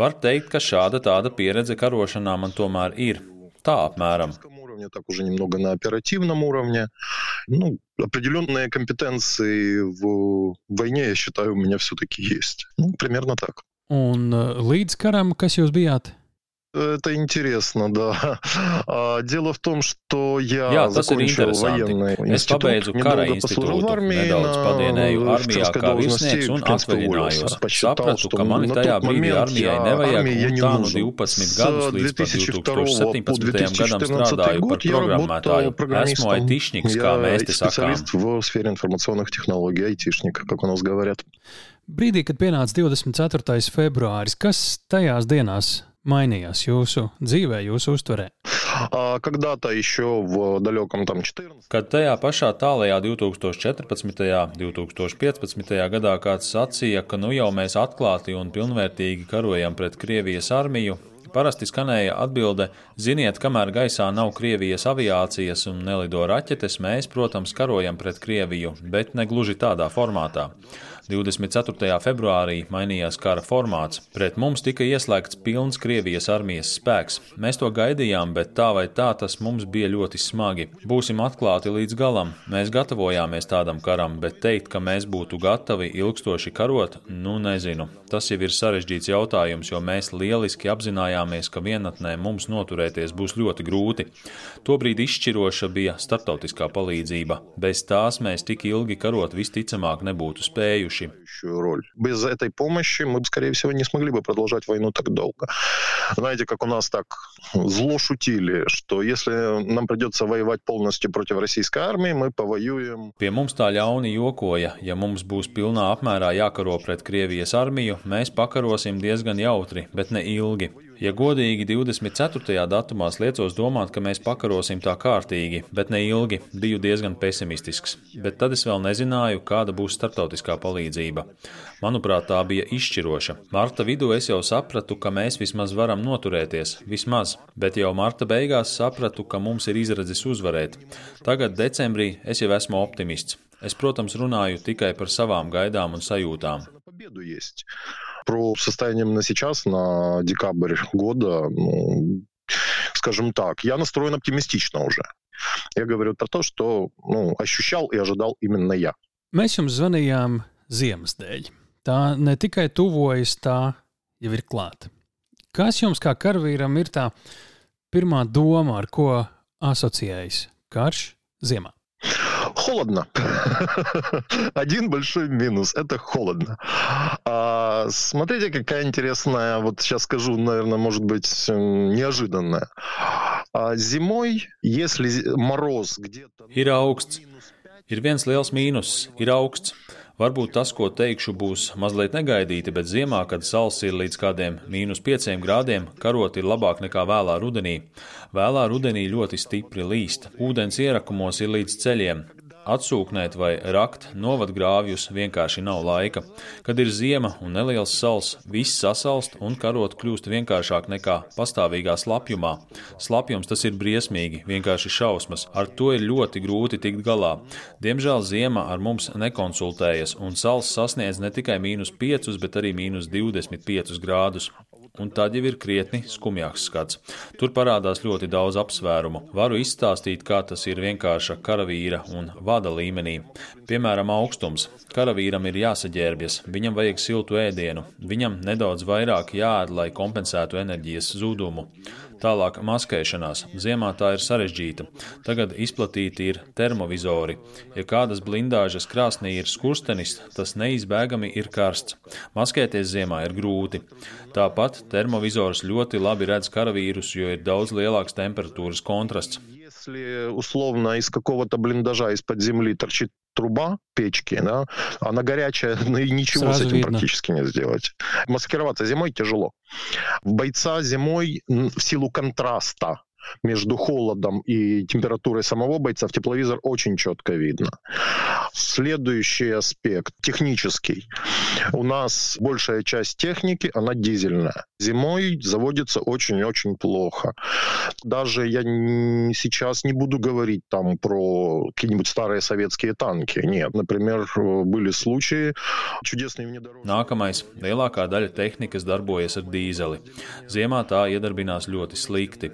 Var teikt, ka šāda tāda pieredze karošanā man tomēr ir. Tā apmēram уровне, так уже немного на оперативном уровне. Ну, определенные компетенции в войне, я считаю, у меня все-таки есть. Ну, примерно так. Un līdz karam, kas jūs? Это интересно, да. Дело в том, что я Jā, tas ir закончил interesanti. военный Es институт, pabeidzu kara недолго послужил в institūtu, армии nedaudz на padienēju armijā офицерской kā должности, virsnieks un в принципе, atvaļinājos. уволился. Посчитал, Sapratu, что ka mani на tajā тот brīdī момент armijai я nevajag, армии я un не tā nu нужен. 12 С gadus līdz pat 2002 по 2017. gadam 2014 strādāju par год я programmētāju. работал Esmu программистом. aitišniks, kā Я mēs te sakām. специалист в сфере информационных технологий, айтишник, как у нас говорят. Brīdī, kad pienāca 24. februāris, kas tajās dienās mainījās jūsu dzīvē, jūsu uztverē? Kad tajā pašā tālajā 2014. un 2015. gadā kāds sacīja, ka nu jau mēs atklāti un pilnvērtīgi karojam pret Krievijas armiju, Parasti skanēja atbilde: Ziniet, kamēr gaisā nav Krievijas aviācijas un nelido raķetes, mēs, protams, karojam pret Krieviju, bet ne gluži tādā formātā. 24. februārī mainījās kara formāts. Pret mums tika ieslēgts pilns Krievijas armijas spēks. Mēs to gaidījām, bet tā vai tā tas mums bija ļoti smagi. Būsim atklāti līdz galam. Mēs gatavojāmies tādam karam, bet teikt, ka mēs būtu gatavi ilgstoši karot, nu nezinu. Tas jau ir sarežģīts jautājums, jo mēs lieliski apzinājāmies, ka vienatnē mums noturēties būs ļoti grūti. Tobrīd izšķiroša bija starptautiskā palīdzība. Bez tās mēs tik ilgi karot visticamāk nebūtu spējuši решающую роль. Без этой помощи мы, скорее всего, не смогли бы продолжать войну так долго. Знаете, как у нас так зло шутили, что если нам придется воевать полностью против российской армии, мы повоюем. Pie mums tā ļauni jokoja, ja mums būs pilnā apmērā jākaro pret Krievijas armiju, mēs pakarosim diezgan jautri, bet ne ilgi. Ja godīgi 24. datumā liecos domāt, ka mēs pakarosim tā kārtīgi, bet ne ilgi, biju diezgan pesimistisks. Bet tad es vēl nezināju, kāda būs starptautiskā palīdzība. Manuprāt, tā bija izšķiroša. Marta vidū es jau sapratu, ka mēs vismaz varam noturēties, vismaz, bet jau marta beigās sapratu, ka mums ir izredzes uzvarēt. Tagad, decembrī, es jau esmu optimists. Es, protams, runāju tikai par savām gaidām un sajūtām. Про состояние на сейчас, на декабрь года, ну, скажем так, я настроен оптимистично уже. Я говорю про то, что ну, ощущал и ожидал именно я. Mēs jums zvanījām ziemas dēļ. Tā ne tikai tuvojas, tā jau ir klāta. Kas jums kā karavīram ir tā pirmā doma, ar ko asociējas karš ziemā? Холодно. Один большой минус – это холодно. А, смотрите, какая интересная, вот сейчас скажу, наверное, может быть, м, неожиданная. А, зимой, если зи- мороз где-то... Ir augsts. Ir viens liels mīnus - ir augsts. Varbūt tas, ko teikšu, būs mazliet negaidīti, bet ziemā, kad sals ir līdz kādiem mīnus 5 grādiem, karot ir labāk nekā vēlā rudenī. Vēlā rudenī ļoti stipri līst, ūdens ierakumos ir līdz ceļiem. Atsūknēt vai rakt novadgrāvjus vienkārši nav laika. Kad ir ziema un neliels sals, viss sasalst un karot kļūst vienkāršāk nekā pastāvīgā slapjumā. Slapjums tas ir briesmīgi, vienkārši šausmas. Ar to ir ļoti grūti tikt galā. Diemžēl ziema ar mums nekonsultējas, un sals sasniedz ne tikai mīnus 5, bet arī mīnus 25 grādus. Un tad jau ir krietni skumjāks skats. Tur parādās ļoti daudz apsvērumu. Varu izstāstīt, kā tas ir vienkārša karavīra un vada līmenī. Piemēram, augstums. Karavīram ir jāsaģērbjas, viņam vajag siltu ēdienu, viņam nedaudz vairāk jāēd, lai kompensētu enerģijas zudumu. Tālāk maskēšanās. Ziemā tā ir sarežģīta. Tagad izplatīti ir termovizori. Ja kādas blindāžas krāsnī ir skurstenis, tas neizbēgami ir karsts. Maskēties ziemā ir grūti. Tāpat termovizors ļoti labi redz karavīrus, jo ir daudz lielāks temperatūras kontrasts. Если условно из какого-то блиндажа из-под земли торчит труба печки, да, она горячая, ну и ничего Сразу с этим видно. практически не сделать. Маскироваться зимой тяжело. Бойца зимой в силу контраста между холодом и температурой самого бойца в тепловизор очень четко видно. Следующий аспект, технический. У нас большая часть техники, она дизельная. Зимой заводится очень-очень плохо. Даже я сейчас не буду говорить там про какие-нибудь старые советские танки. Нет, например, были случаи чудесные внедорожники. Nākamais - lielākā daļa tehnikas darbojas ar dīzeli. Ziemā tā iedarbinās ļoti slikti.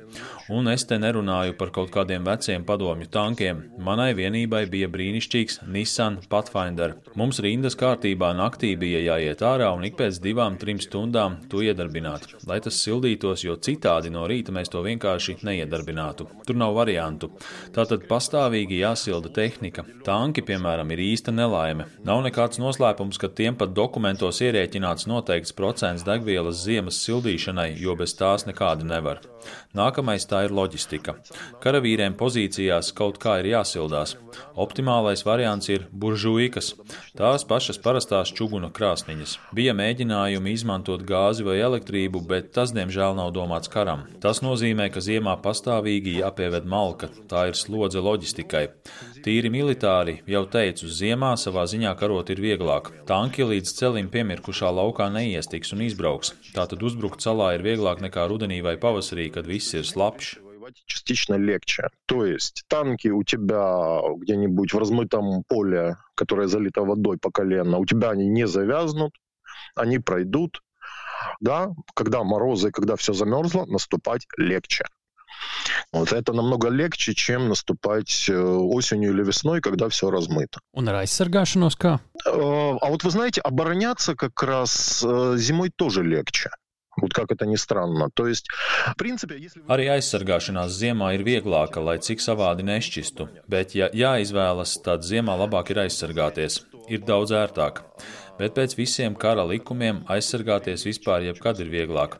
Un es te nerunāju par kaut kādiem veciem padomju tankiem. Manai vienībai bija brīnišķīgs Nissan Pathfinder. Mums rindas kārtībā naktī bija jāiet ārā un ik pēc divām, trim stundām to iedarbināt, lai tas sildītos, jo citādi no rīta mēs to vienkārši neiedarbinātu. Tur nav variantu. Tātad pastāvīgi jāsilda tehnika. Tanki, piemēram, ir īsta nelaime. Nav nekāds noslēpums, ka tiem pat dokumentos ierēķināts noteikts procents degvielas ziemas sildīšanai, jo bez tās nekādi nevar. Nākamais tā ir loģistika. Karavīriem pozīcijās kaut kā ir jāsildās. Optimālais variants ir buržuikas, tās pašas parastās čuguna krāsniņas. Bija mēģinājumi izmantot gāzi vai elektrību, bet tas, diemžēl, nav domāts karam. Tas nozīmē, ka ziemā pastāvīgi jāpieved malka, tā ir slodze loģistikai. Tīri militāri, jau teicu, ziemā savā ziņā karot ir vieglāk. Tanki līdz celim piemirkušā laukā neiestiks un izbrauks. Tātad uzbrukt salā ir vieglāk nekā rudenī vai pavasarī, kad viss ir slapjš. Воевать частично легче. То есть танки у тебя где-нибудь в размытом поле, которое залито водой по колено, у тебя они не завязнут, они пройдут. Да, когда морозы, когда все замерзло, наступать легче. Вот это намного легче, чем наступать э, осенью или весной, когда все размыто. Ar aizsargāšanos kā? Э, А вот вы знаете, обороняться как раз э, зимой тоже легче. Вот как это ни странно. То есть, в принципе, если... вы- Arī aizsargāšanās ziemā ir vieglāka, lai cik savādi nešķistu, bet, ja jāizvēlas, tad ziemā labāk ir aizsargāties. Ir daudz ērtāk. Bet pēc visiem kara likumiem aizsargāties vispār jebkad ir vieglāk.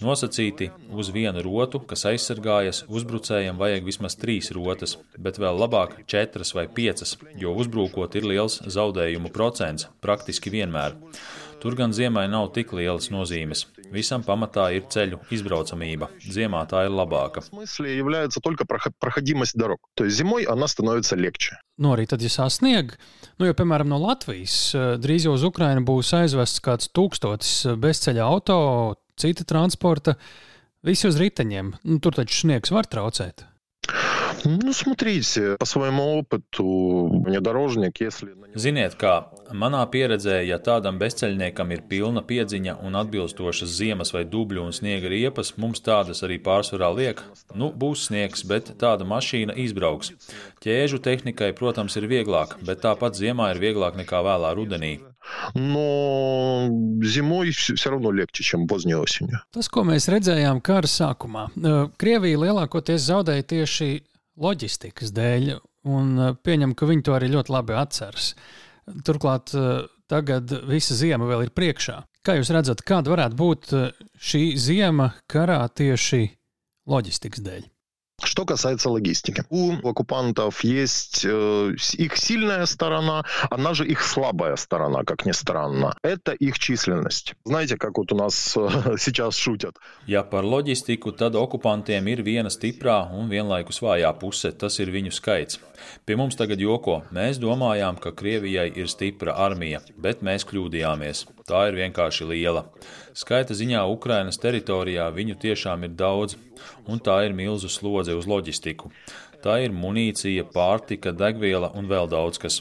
Nosacīti uz vienu rotu, kas aizsargājas, uzbrucējiem vajag vismaz trīs rotas, bet vēl labāk četras vai piecas, jo uzbrukot ir liels zaudējumu procents praktiski vienmēr. Tur gan ziemai nav tik lielas nozīmes. Visam pamatā ir ceļu izbraucamība. Ziemā tā ir labāka. No arī tad, ja sasniedz, nu, jau piemēram no Latvijas, drīz jau uz Ukrajinu būs aizvests kāds tūkstotis bezceļa auto, cita transporta, visi uz riteņiem. Nu, tur taču sniegs var traucēt. Ну, смотрите, по своему опыту, внедорожник, если... на нем- Ziniet, kā manā pieredzē, ja tādam bezceļniekam ir pilna piedziņa un atbilstošas ziemas vai dubļu un sniega riepas, mums tādas arī pārsvarā liek. Nu, būs sniegs, bet tāda mašīna izbrauks. Ķēžu tehnikai, protams, ir vieglāk, bet tāpat ziemā ir vieglāk nekā vēlā rudenī. Но зимой все равно легче, чем поздней осенью. Tas, ko mēs redzējām kara sākumā, eh, Krievija lielākoties zaudēja tieši loģistikas dēļ, un eh, pieņem, ka viņi to arī ļoti labi atceras. Turklāt eh, tagad visa ziema vēl ir priekšā. Kā jūs redzat, kāda varētu būt eh, šī ziema karā tieši loģistikas dēļ? Что касается логистики. У оккупантов есть э, с- их сильная сторона, она же их слабая сторона, как ни странно. Это их численность. Знаете, как вот у нас э, сейчас шутят? Ja par loģistiku, tad okupantiem ir viena stiprā un vienlaikus vājā puse. Tas ir viņu skaits. Pie mums tagad joko. Mēs domājām, ka Krievijai ir stipra armija, bet mēs kļūdījāmies. Tā ir vienkārši liela. Skaita ziņā Ukrainas teritorijā viņu tiešām ir daudz, un tā ir milzu slodze uz loģistiku. Tā ir munīcija, pārtika, degviela un vēl daudz kas.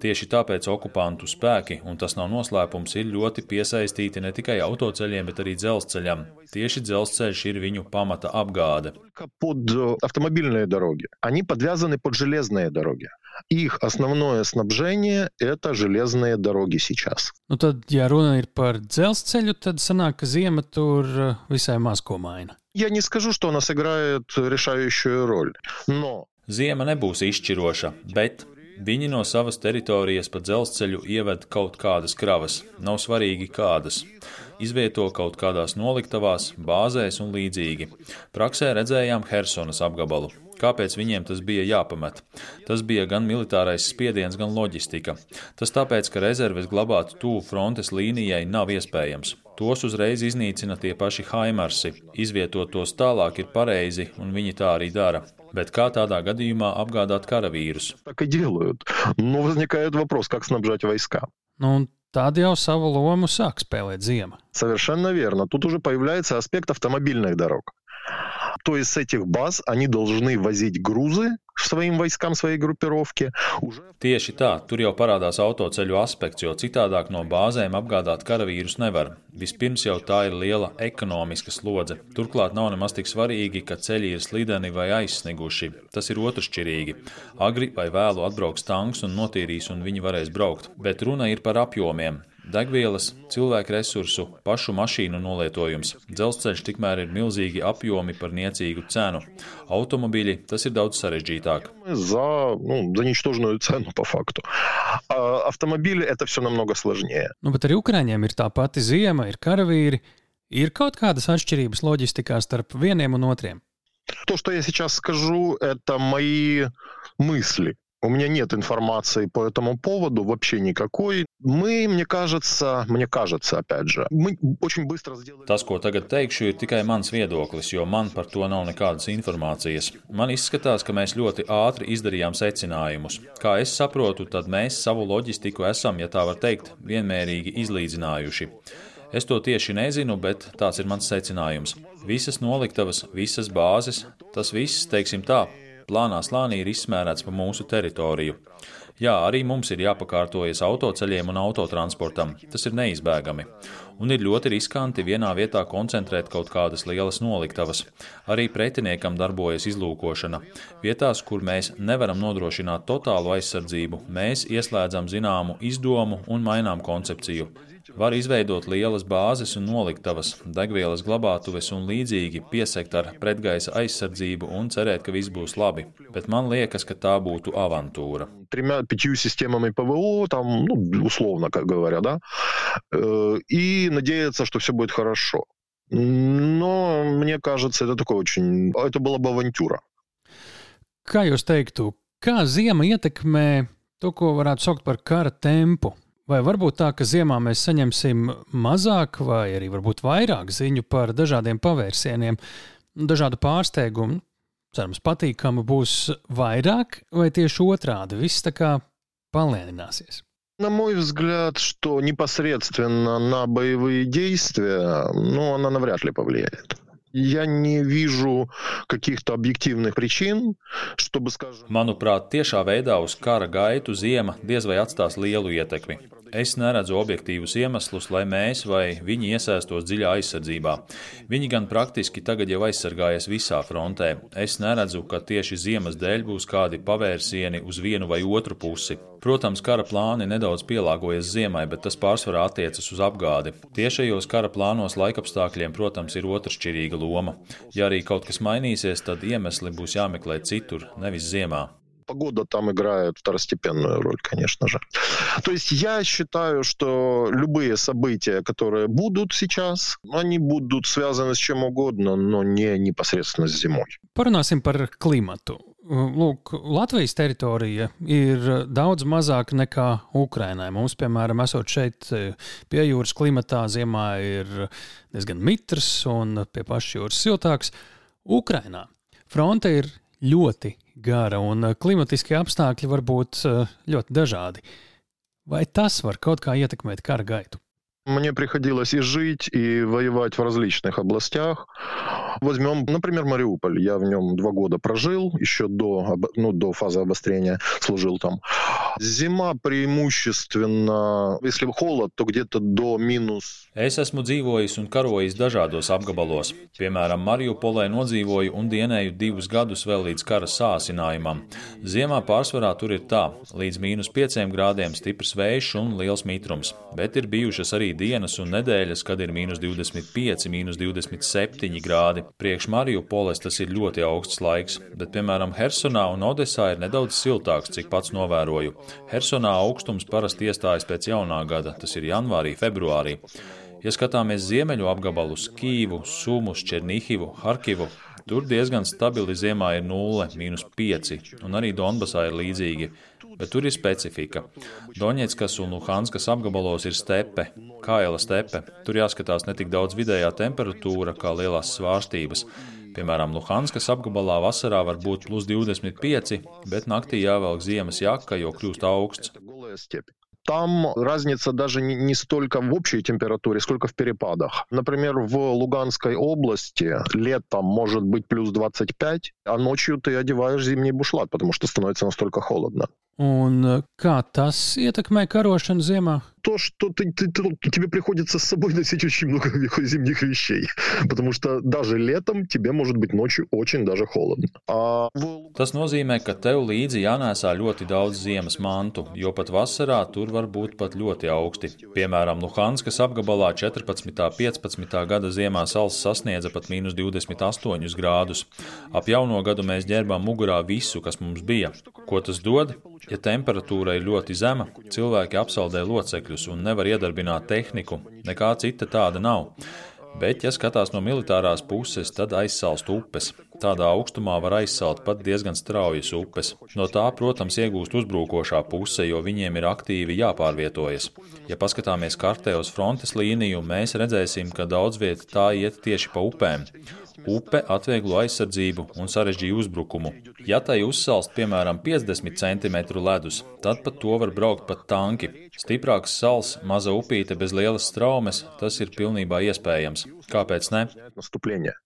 Tieši tāpēc okupantu spēki, un tas nav noslēpums, ir ļoti piesaistīti ne tikai autoceļiem, bet arī dzelzceļam. Tieši dzelzceļš ir viņu pamata apgāde. Только под э, автомобильные дороги. Они подвязаны под железные дороги. Их основное снабжение – это железные дороги сейчас. Nu, tad, ja runa ir par dzelzceļu, tad sanāk, ka ziema tur eh, visai maz ko maina. Я не скажу, что она сыграет решающую роль, но... Ziema nebūs izšķiroša, bet viņi no savas teritorijas pa dzelzceļu ieved kaut kādas kravas, nav svarīgi kādas. Izvieto kaut kādās noliktavās, bāzēs un līdzīgi. Praksē redzējām Helsonas apgabalu. Kāpēc viņiem tas bija jāpamet? Tas bija gan militārais spiediens, gan loģistika. Tas tāpēc, ka rezerves glabāt tuvu frontes līnijai nav iespējams. Tos uzreiz iznīcina tie paši Haimarsi. Izvietot tos tālāk ir pareizi, un viņi tā arī dara. Bet kā tādā gadījumā apgādāt karavīrus? Так и делают. Но возникает вопрос, как снабжать войска. Nu, Tad jau savu lomu sāk spēlēt ziema. Совершенно верно. Тут уже появляется аспект автомобильных дорог. То есть с этих баз они должны возить грузы своим войскам, своей группировке. Уже... Tieši tā, tur jau parādās autoceļu aspekts, jo citādāk no bāzēm apgādāt karavīrus nevar. Vispirms jau tā ir liela ekonomiska slodze. Turklāt nav nemaz tik svarīgi, ka ceļi ir slideni vai aizsniguši. Tas ir otršķirīgi. Agri vai vēlu atbrauks tanks un notīrīs, un viņi varēs braukt. Bet runa ir par apjomiem. Degvielas, cilvēku resursu, pašu mašīnu nolietojums. Dzelzceļš tikmēr ir milzīgi apjomi par niecīgu cenu. Automobīļi tas ir daudz sarežģītāk. За, ну, за ничтожную цену по факту. А автомобили это все намного сложнее. Nu, bet arī Ukrāņiem ir tā pati ziema, ir karavīri. Ir kaut kādas atšķirības loģistikā starp vieniem un otriem. То, что я сейчас скажу, это мои мысли. У меня нет информации по этому поводу вообще никакой. Мы, мне кажется, мне кажется, опять же, мы очень быстро сделали... Tas, ko tagad teikšu, ir tikai mans viedoklis, jo man par to nav nekādas informācijas. Man izskatās, ka mēs ļoti ātri izdarījām secinājumus. Kā es saprotu, tad mēs savu loģistiku esam, ja tā var teikt, vienmērīgi izlīdzinājuši. Es to tieši nezinu, bet tāds ir mans secinājums. Visas noliktavas, visas bāzes, tas viss, teiksim tā, plānā slānī ir izsmērēts pa mūsu teritoriju. Jā, arī mums ir jāpakārtojas autoceļiem un autotransportam. Tas ir neizbēgami. Un ir ļoti riskanti vienā vietā koncentrēt kaut kādas lielas noliktavas. Arī pretiniekam darbojas izlūkošana. Vietās, kur mēs nevaram nodrošināt totālu aizsardzību, mēs ieslēdzam zināmu izdomu un mainām koncepciju. Var izveidot lielas bāzes un noliktavas, degvielas glabātuves un līdzīgi, piesekt ar pretgaisa aizsardzību un cerēt, ka viss būs labi. Bet man liekas, ka tā būtu avantūra. Тремя, пятью системами ПВО, там, ну, условно, как говоря, да, э, и надеяться, что все будет хорошо. Но мне кажется, это такое очень... Это была бы авантюра. Kā jūs teiktu, kā ziema ietekmē to, ko varētu saukt par kara tempu? Vai varbūt tā, ka ziemā mēs saņemsim mazāk vai arī varbūt vairāk ziņu par dažādiem pavērsieniem, dažādu pārsteigumu, cerams, patīkamu būs vairāk, vai tieši otrādi viss tā kā palēnināsies? На мой взгляд, что непосредственно на боевые действия, ну, она навряд ли повлияет. Я не вижу каких-то объективных причин, чтобы, скажем... Manuprāt, tiešā veidā uz kara gaitu ziema diez vai atstās lielu ietekmi. Es neredzu objektīvus iemeslus, lai mēs vai viņi iesaistos dziļā aizsardzībā. Viņi gan praktiski tagad jau aizsargājas visā frontē. Es neredzu, ka tieši ziemas dēļ būs kādi pavērsieni uz vienu vai otru pusi. Protams, kara plāni nedaudz pielāgojas ziemai, bet tas pārsvarā attiecas uz apgādi. Tiešajos kara plānos laikapstākļiem, protams, ir otršķirīga loma. Ja arī kaut kas mainīsies, tad iemesli būs jāmeklē citur, nevis ziemā Погода там играет второстепенную роль, конечно же. То есть я считаю, что любые события, которые будут сейчас, они будут связаны с чем угодно, но не непосредственно с зимой. Parunāsim par klimatu. Lūk, Latvijas teritorija ir daudz mazāka nekā Ukrainai. Mums, piemēram, esot šeit pie jūras klimatā, ziemā ir diezgan mitrs un pie pašjūras siltāks. Ukrainā fronte ir ļoti gara un eh, klimatiskie apstākļi var būt eh, ļoti dažādi. Vai tas var kaut kā ietekmēt kara gaitu? Мне приходилось и жить, и воевать в различных областях. Возьмем, например, Мариуполь. Я в нем два года прожил, еще до, ну, до фазы обострения служил там. Зима преимущественно, если холод, то где-то до минус. Es esmu dzīvojis un karojis dažādos apgabalos. Piemēram, Mariupolē nodzīvoju un dienēju divus gadus vēl līdz kara sāsinājumam. Ziemā pārsvarā tur ir tā, līdz mīnus 5 grādiem stiprs vējš un liels mitrums, bet ir bijušas arī dienas un nedēļas, kad ir mīnus 25, mīnus 27 grādi. Priekš Mariupoles tas ir ļoti augsts laiks, bet, piemēram, Hersonā un Odesā ir nedaudz siltāks, cik pats novēroju. Hersonā augstums parasti iestājas pēc jaunā gada, tas ir janvārī, februārī. Ja skatāmies ziemeļu apgabalus, Kīvu, Sumus, Černihivu, Harkivu, tur diezgan stabili ziemā ir 0, mīnus 5, un arī Donbasā ir līdzīgi, bet tur ir specifika. Doņetskas un Luhanskas apgabalos ir stepe, kaila stepe. Tur jāskatās ne tik daudz vidējā temperatūra, kā lielās svārstības. Piemēram, Luhanskas apgabalā vasarā var būt plus 25, bet naktī jāvelk ziemas jaka, jo kļūst augsts. Там разница даже не столько в общей температуре, сколько в перепадах. Например, в Луганской области летом может быть плюс 25, а ночью ты одеваешь зимний бушлат, потому что становится настолько холодно. Un kā tas ietekmē karošanu ziemā? то, что ты, ты, ты, тебе приходится с собой носить очень много зимних вещей. Потому что даже летом тебе может быть ночью очень даже холодно. А... Tas nozīmē, ka tev līdzi jānēsā ļoti daudz ziemas mantu, jo pat vasarā tur var būt pat ļoti augsti. Piemēram, Luhanskas apgabalā 14. un 15. gada ziemā sals sasniedza pat mīnus 28 grādus. Ap jauno gadu mēs ģērbām mugurā visu, kas mums bija. Ko tas dod? Ja temperatūra ir ļoti zema, cilvēki apsaldē locekļus un nevar iedarbināt tehniku. Nekā cita tāda nav. Bet, ja skatās no militārās puses, tad aizsalst upes. Tādā augstumā var aizsalt pat diezgan straujas upes. No tā, protams, iegūst uzbrukošā puse, jo viņiem ir aktīvi jāpārvietojas. Ja paskatāmies kartē uz frontes līniju, mēs redzēsim, ka daudz vieta tā iet tieši pa upēm. Upe atvieglo aizsardzību un sarežģīja uzbrukumu. Ja tai uzsalst piemēram 50 cm ledus, tad pat to var braukt pat tanki. Stiprāks sals, maza upīte bez lielas straumes, tas ir pilnībā iespējams. Kāpēc ne?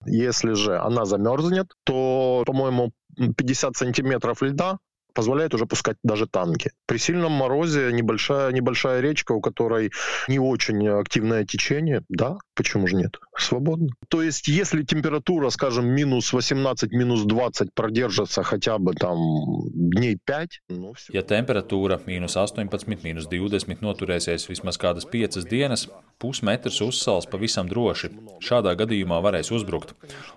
Если же она замерзнет, то, по-моему, 50 сантиметров льда позволяет уже пускать даже танки. При сильном морозе небольшая, небольшая речка, у которой не очень активное течение, да, почему же нет? Свободно. То есть, если температура, скажем, минус 18, минус 20 продержится хотя бы там dņi 5, nu все. Ja temperatūra mīnus 18, mīnus 20 noturēsies vismaz kādas 5 dienas, pusmetrs uzsals pavisam droši. Šādā gadījumā varēs uzbrukt.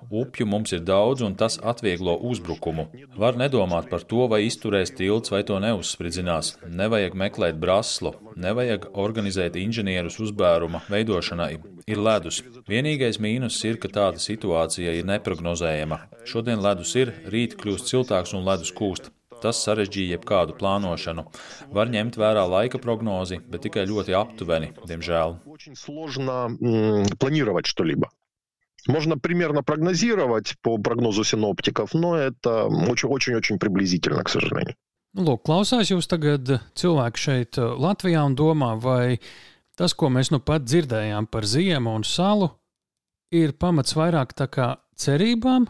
Upju mums ir daudz, un tas atvieglo uzbrukumu. Var nedomāt par to, vai izturēs tilts vai to neuzspridzinās. Nevajag meklēt braslu, nevajag organizēt inženierus uzbēruma veidošanai. Ir ledus. Vienīgais mīnus ir, ka tāda situācija ir neprognozējama. Šodien ledus ir, rīt kļūst siltāks un ledus kūst. Tas sarežģīja jebkādu plānošanu. Var ņemt vērā laika prognozi, bet tikai ļoti aptuveni, diemžēl. Можно примерно прогнозировать по прогнозу синоптиков, но это очень-очень приблизительно, к сожалению. Lūk, klausās jūs tagad cilvēki šeit Latvijā un domā, vai tas, ko mēs nu pat dzirdējām par ziemu un salu, ir pamats vairāk tā kā cerībām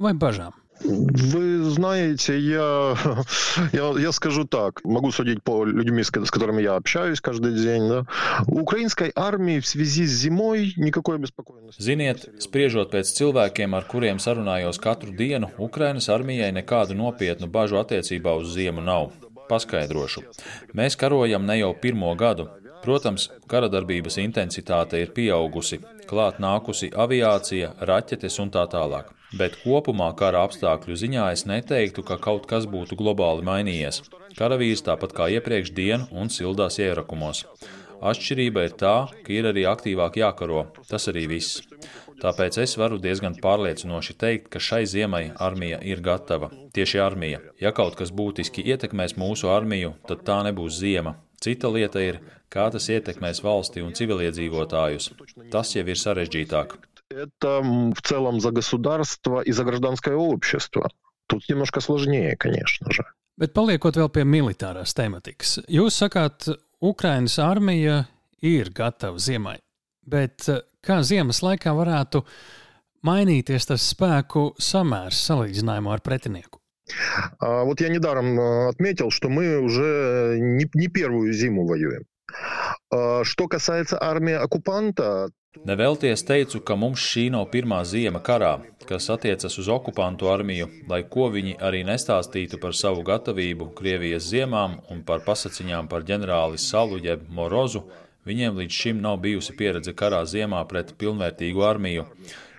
vai bažām? Вы знаете, я, я, я скажу так, могу судить по людьми, с, с которыми я общаюсь каждый день. Да? У украинской армии в связи с зимой никакой беспокойности. Ziniet, spriežot pēc cilvēkiem, ar kuriem sarunājos katru dienu, Ukrainas armijai nekādu nopietnu bažu attiecībā uz ziemu nav. Paskaidrošu. Mēs karojam ne jau pirmo gadu. Protams, kara darbības intensitāte ir pieaugusi, klāt nākusi aviācija, raķetes un tā tālāk bet kopumā kara apstākļu ziņā es neteiktu, ka kaut kas būtu globāli mainījies. Karavīrs tāpat kā iepriekš dienu un sildās ierakumos. Atšķirība ir tā, ka ir arī aktīvāk jākaro. Tas arī viss. Tāpēc es varu diezgan pārliecinoši teikt, ka šai ziemai armija ir gatava. Tieši armija. Ja kaut kas būtiski ietekmēs mūsu armiju, tad tā nebūs ziema. Cita lieta ir, kā tas ietekmēs valsti un civiliedzīvotājus. Tas jau ir sarežģītāk. это в целом за государство и за гражданское общество. Тут немножко сложнее, конечно же. Bet paliekot vēl pie militārās tematikas, jūs sakāt, Ukrainas armija ir gatava ziemai, bet eh, kā ziemas laikā varētu mainīties tas spēku samērs salīdzinājumā ar pretinieku? Вот я недаром отметил, что мы уже не, не первую зиму воюем. Что касается армии оккупанта, Nevelties teicu, ka mums šī nav pirmā ziema karā, kas attiecas uz okupantu armiju, lai ko viņi arī nestāstītu par savu gatavību Krievijas ziemām un par pasaciņām par ģenerāli Salu jeb Morozu, viņiem līdz šim nav bijusi pieredze karā ziemā pret pilnvērtīgu armiju.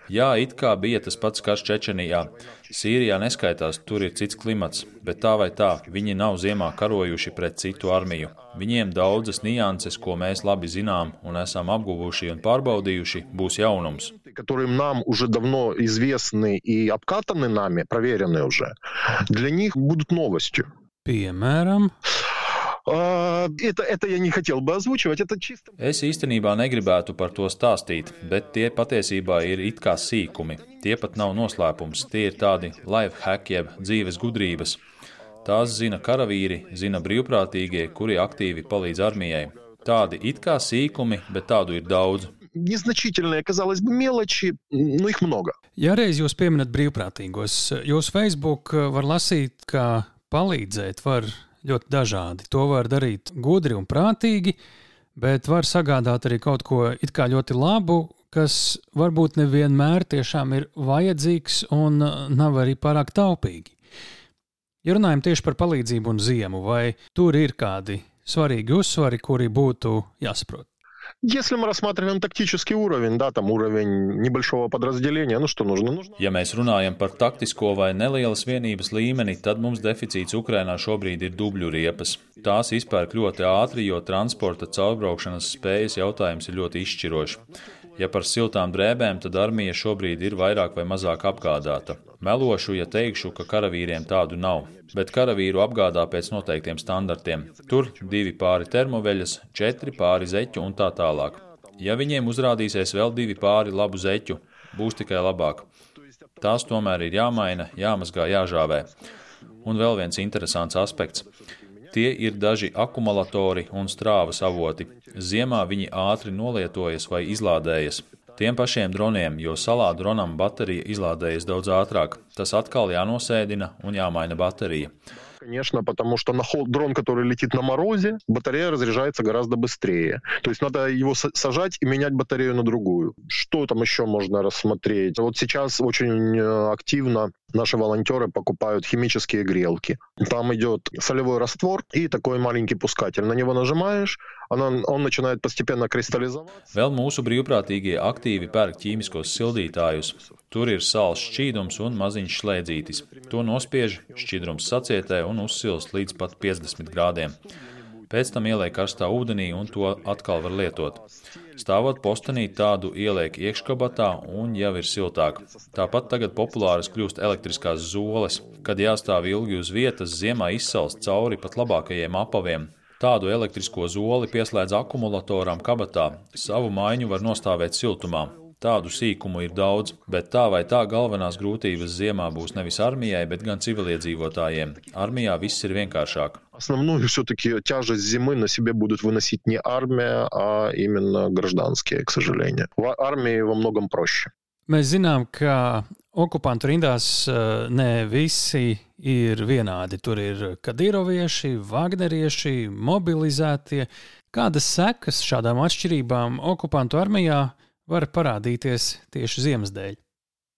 Jā, it kā bija tas pats karš Čečenijā. Sīrijā neskaitās, tur ir cits klimats, bet tā vai tā, viņi nav ziemā karojuši pret citu armiju. Viņiem daudzas nianses, ko mēs labi zinām un esam apguvuši un pārbaudījuši, būs jaunums. Которым нам уже давно известны и обкатаны нами, проверены уже, для них будут новостью. Piemēram, Это, это я не хотел бы озвучивать, это чисто... Es īstenībā negribētu par to stāstīt, bet tie patiesībā ir it kā sīkumi. Tie pat nav noslēpums, tie ir tādi life hack jeb dzīves gudrības. Tās zina karavīri, zina brīvprātīgie, kuri aktīvi palīdz armijai. Tādi it kā sīkumi, bet tādu ir daudz. Незначительные, казалось бы, мелочи, но их много. Ja reiz jūs pieminat brīvprātīgos, jūsu Facebook var lasīt, ka palīdzēt var ļoti dažādi. To var darīt gudri un prātīgi, bet var sagādāt arī kaut ko it kā ļoti labu, kas varbūt nevienmēr tiešām ir vajadzīgs un nav arī pārāk taupīgi. Ja runājam tieši par palīdzību un ziemu, vai tur ir kādi svarīgi uzsvari, kuri būtu jāsaprot? Если мы рассматриваем тактический уровень, да, там уровень небольшого подразделения, ну что нужно? нужно... Ja mēs runājam par taktisko vai nelielas vienības līmeni, tad mums deficīts Ukrainā šobrīd ir dubļu riepas. Tās izpērk ļoti ātri, jo transporta caurbraukšanas spējas jautājums ir ļoti izšķirošs. Ja par siltām drēbēm, tad armija šobrīd ir vairāk vai mazāk apgādāta. Melošu, ja teikšu, ka karavīriem tādu nav, bet karavīru apgādā pēc noteiktiem standartiem. Tur divi pāri termoveļas, četri pāri zeķu un tā tālāk. Ja viņiem uzrādīsies vēl divi pāri labu zeķu, būs tikai labāk. Tās tomēr ir jāmaina, jāmazgā, jāžāvē. Un vēl viens interesants aspekts. Tie ir daži akumulatori un strāvas avoti. Ziemā viņi ātri nolietojas vai izlādējas. Tiem pašiem droniem, jo salā dronam baterija izlādējas daudz ātrāk. Tas atkal jānosēdina un jāmaina baterija. Конечно, потому что на хол, дрон, который летит на морозе, батарея разряжается гораздо быстрее. То есть надо его сажать и менять батарею на другую. Что там еще можно рассмотреть? Вот сейчас очень активно наши волонтеры покупают химические грелки. Там идет солевой раствор и такой маленький пускатель. На него нажимаешь, Vēl mūsu brīvprātīgie aktīvi pērk ķīmiskos sildītājus. Tur ir sāls šķīdums un maziņš slēdzītis. To nospiež, šķidrums sacietē un uzsilst līdz pat 50 grādiem. Pēc tam ieliek karstā ūdenī un to atkal var lietot. Stāvot postenī, tādu ieliek iekškabatā un jau ir siltāk. Tāpat tagad populāras kļūst elektriskās zoles, kad jāstāv ilgi uz vietas, ziemā izsalst cauri pat labākajiem apaviem, Tādu elektrisko zoli pieslēdz akumulatoram kabatā. Savu maiņu var nostāvēt siltumā. Tādu sīkumu ir daudz, bet tā vai tā galvenās grūtības ziemā būs nevis armijai, bet gan civiliedzīvotājiem. Armijā viss ir vienkāršāk. Основную все-таки тяжесть зимы на себе будут выносить не армия, а именно гражданские, к сожалению. В армии во многом проще. Mēs zinām, ka okupantu rindās ne visi ir vienādi. Tur ir kadīrovieši, vagnerieši, mobilizētie. Kādas sekas šādām atšķirībām okupantu armijā var парадīties tieši ziemas dēļ?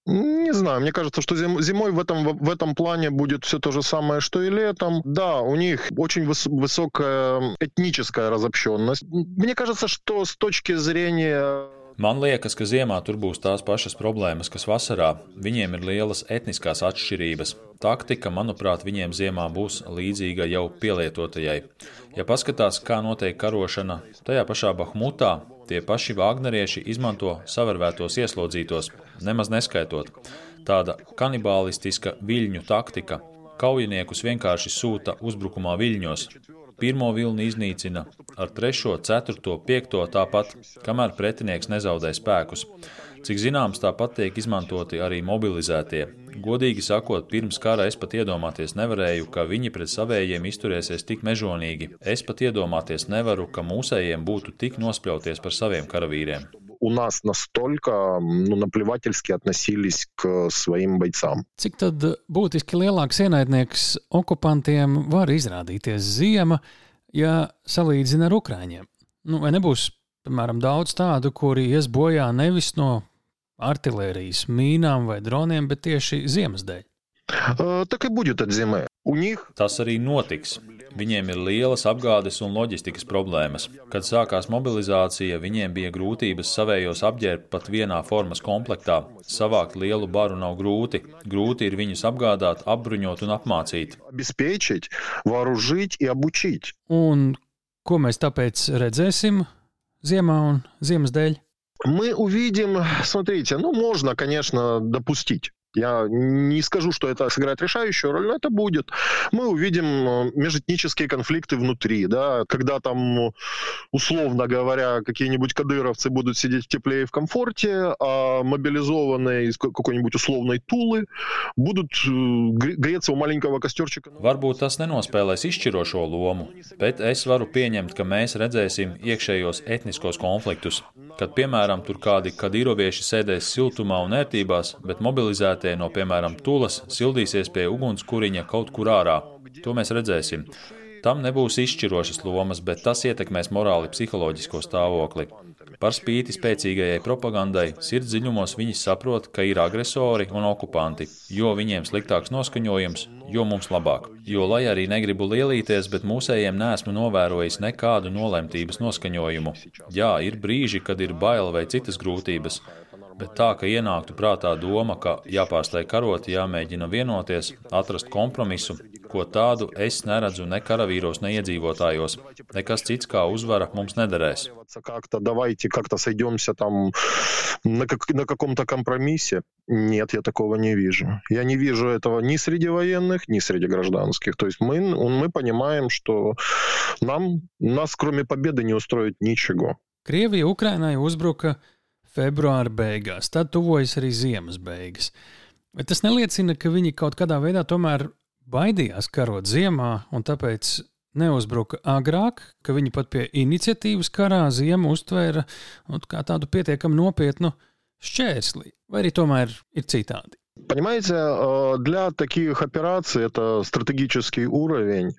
Не знаю, мне кажется, что зим, зимой в этом, в этом плане будет все то же самое, что и летом. Да, у них очень выс, высокая этническая разобщенность. Мне кажется, что с точки зрения Man liekas, ka ziemā tur būs tās pašas problēmas, kas vasarā. Viņiem ir lielas etniskās atšķirības. Taktika, manuprāt, viņiem ziemā būs līdzīga jau pielietotajai. Ja paskatās, kā notiek karošana tajā pašā Bahmutā, tie paši vāgnerieši izmanto savarvētos ieslodzītos, nemaz neskaitot. Tāda kanibālistiska viļņu taktika. Kaujiniekus vienkārši sūta uzbrukumā viļņos, Pirmo vilni iznīcina, ar trešo, ceturto, piekto tāpat, kamēr pretinieks nezaudē spēkus. Cik zināms, tāpat tiek izmantoti arī mobilizētie. Godīgi sakot, pirms kara es pat iedomāties nevarēju, ka viņi pret savējiem izturēsies tik mežonīgi. Es pat iedomāties nevaru, ka mūsējiem būtu tik nospļauties par saviem karavīriem у нас настолько ну, наплевательски относились к своим бойцам. Cik tad būtiski lielāks ienaidnieks okupantiem var izrādīties ziema, ja salīdzina ar Ukrāņiem? Nu, vai nebūs, piemēram, daudz tādu, kuri ies bojā nevis no artērijas, mīnām vai droniem, bet tieši ziemas dēļ? Так и будет от зимы. У них... Tas arī notiks. Viņiem ir lielas apgādes un loģistikas problēmas. Kad sākās mobilizācija, viņiem bija grūtības savējos apģērbt pat vienā formas komplektā. Savākt lielu baru nav grūti. Grūti ir viņus apgādāt, apbruņot un apmācīt. Обеспечить, вооружить и обучить. Un ko mēs tāpēc redzēsim ziemā un ziemas dēļ? Мы увидим, смотрите, ну, можно, конечно, допустить. Я не скажу, что это сыграет решающую роль, но это будет. Мы увидим э, межэтнические конфликты внутри, да, когда там, условно говоря, какие-нибудь кадыровцы будут сидеть в тепле и в комфорте, а мобилизованные из какой-нибудь условной Тулы будут э, греться у маленького костерчика. Varbūt tas nenospēlēs izšķirošo lomu, bet es varu pieņemt, ka mēs redzēsim iekšējos etniskos konfliktus, kad, piemēram, tur kādi kadīrovieši sēdēs siltumā un ērtībās, bet mobilizēti vietēji no, piemēram, Tulas sildīsies pie ugunskuriņa kaut kur ārā. To mēs redzēsim. Tam nebūs izšķirošas lomas, bet tas ietekmēs morāli psiholoģisko stāvokli. Par spīti spēcīgajai propagandai, sirds dziļumos viņi saprot, ka ir agresori un okupanti. Jo viņiem sliktāks noskaņojums, jo mums labāk. Jo, lai arī negribu lielīties, bet mūsējiem neesmu novērojis nekādu nolemtības noskaņojumu. Jā, ir brīži, kad ir bail vai citas grūtības, bet tā, ka ienāktu prātā doma, ka jāpārstāj karot, jāmēģina vienoties, atrast kompromisu, ko tādu es neredzu ne karavīros, ne iedzīvotājos. Nekas cits kā uzvara mums nederēs. Как-то давайте как-то сойдемся там на, как, на каком-то компромиссе. Нет, я такого не вижу. Я не вижу этого ни среди военных, ни среди гражданских. То есть мы, мы понимаем, что нам, нас кроме победы не устроит ничего. Krievija Ukrainai uzbruka februāra beigās, tad tuvojas arī ziemas beigas. Bet tas neliecina, ka viņi kaut kādā veidā tomēr baidījās karot ziemā un tāpēc neuzbruka agrāk, ka viņi pat pie iniciatīvas karā ziemu uztvēra nu, kā tādu pietiekami nopietnu šķērsli, vai arī tomēr ir citādi. Понимаете, для таких операций это стратегический уровень.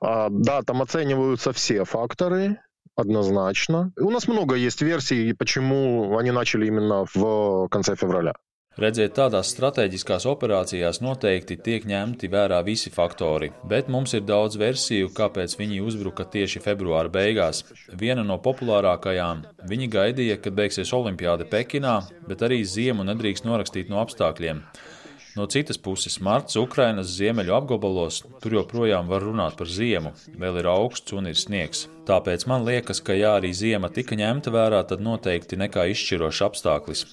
Да, там оцениваются все факторы, однозначно. У нас много есть версий, почему они начали именно в конце февраля. Redzēt, tādās strateģiskās operācijās noteikti tiek ņemti vērā visi faktori, bet mums ir daudz versiju, kāpēc viņi uzbruka tieši februāra beigās. Viena no populārākajām - viņi gaidīja, kad beigsies Olimpiāda Pekinā, bet arī ziemu nedrīkst norakstīt no apstākļiem. No citas puses, marts Ukrainas ziemeļu apgabalos tur joprojām var runāt par ziemu, vēl ir augsts un ir sniegs. Tāpēc man liekas, ka ja arī ziema tika ņemta vērā, tad noteikti nekā izšķirošs apstākļis.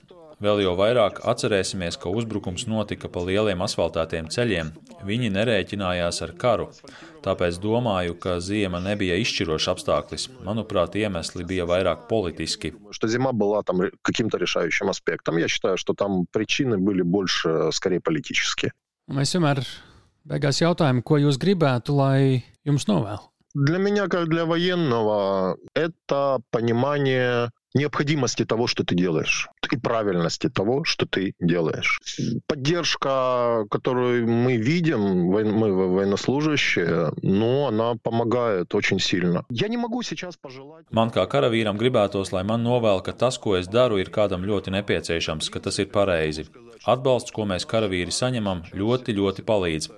Vēl jau vairāk atcerēsimies, ka uzbrukums notika pa lieliem asfaltētiem ceļiem. Viņi nerēķinājās ar karu. Tāpēc domāju, ka ziema nebija izšķirošs apstākļis. Manuprāt, iemesli bija vairāk politiski. Что зима была там каким-то решающим аспектом. Я считаю, что там причины были больше, скорее, политические. Mēs vienmēr beigās jautājam, ko jūs gribētu, lai jums novēl. Для меня, как для военного, это понимание необходимости того, что ты делаешь, и правильности того, что ты делаешь. Поддержка, которую мы видим, мы военнослужащие, ну, она помогает очень сильно. Я не могу сейчас пожелать... Man kā karavīram gribētos, lai man novēl, ka tas, ko es daru, ir kādam ļoti nepieciešams, ka tas ir pareizi. Atbalsts, ko mēs karavīri saņemam, ļoti, ļoti palīdz.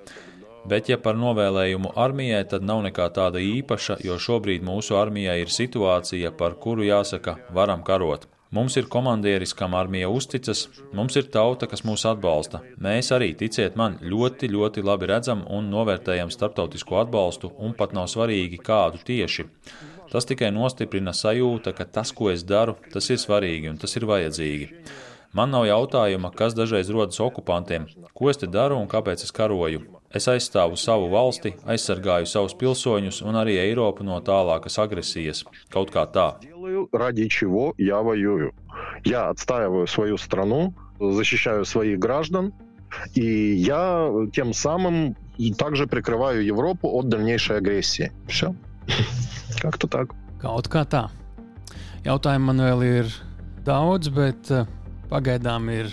Bet, ja par novēlējumu armijai, tad nav nekā tāda īpaša, jo šobrīd mūsu armijai ir situācija, par kuru jāsaka, varam karot. Mums ir komandieris, kam armija uzticas, mums ir tauta, kas mūs atbalsta. Mēs arī, ticiet man, ļoti, ļoti labi redzam un novērtējam starptautisko atbalstu, un pat nav svarīgi, kādu tieši. Tas tikai nostiprina sajūta, ka tas, ko es daru, tas ir svarīgi un tas ir vajadzīgi. Man nav jautājuma, kas dažreiz rodas okupantiem, ko es te daru un kāpēc es karoju. Es aizstāvu savu valsti, aizsargāju savus pilsoņus un arī Eiropu no tālākas agresijas. Kaut kā tā. Ради чего я воюю? Я отстаиваю свою страну, защищаю своих граждан, и я тем самым также прикрываю Европу от дальнейшей агрессии. Все. Как-то так. Kaut kā tā. Jautājumi man vēl ir daudz, bet uh, pagaidām ir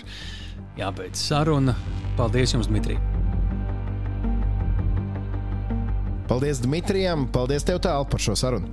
jābeidz saruna. Paldies jums, Dmitrij! Paldies Dmitrijam, paldies tev tālu par šo sarunu.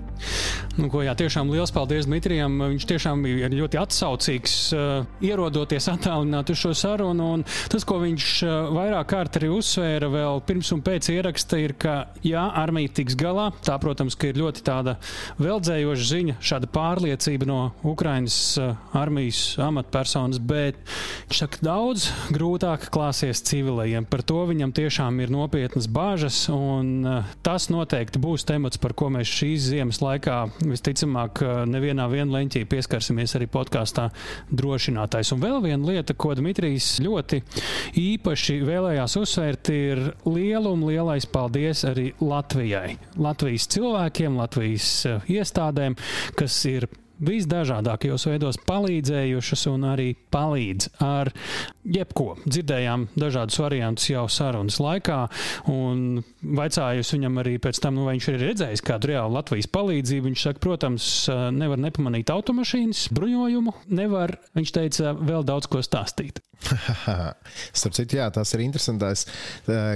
Nu, ko, jā, tiešām liels paldies Dmitrijam. Viņš tiešām ir ļoti atsaucīgs, uh, ierodoties attālināt uz šo sarunu. Un tas, ko viņš uh, vairāk kārt arī uzsvēra vēl pirms un pēc ieraksta, ir, ka jā, armija tiks galā. Tā, protams, ir ļoti tāda veldzējoša ziņa, šāda pārliecība no Ukraiņas uh, armijas amatpersonas, bet viņš saka, daudz grūtāk klāsies civilajiem. Par to viņam tiešām ir nopietnas bāžas, un uh, tas noteikti būs temats, par ko mēs šīs ziemas laikā visticamāk nevienā leņķī pieskarsimies arī podkāstā drošinātājs. Un vēl viena lieta, ko Dmitrijs ļoti īpaši vēlējās uzsvērt, ir liela un lielais paldies arī Latvijai. Latvijas cilvēkiem, Latvijas iestādēm, kas ir visdažādākajos veidos palīdzējušas un arī palīdz ar jebko. Dzirdējām dažādus variantus jau sarunas laikā, un vaicājus viņam arī pēc tam, nu, vai viņš ir redzējis kādu reālu Latvijas palīdzību. Viņš saka, protams, nevar nepamanīt automašīnas, bruņojumu, nevar, viņš teica, vēl daudz ko stāstīt. Starp citu, jā, tas ir interesantais,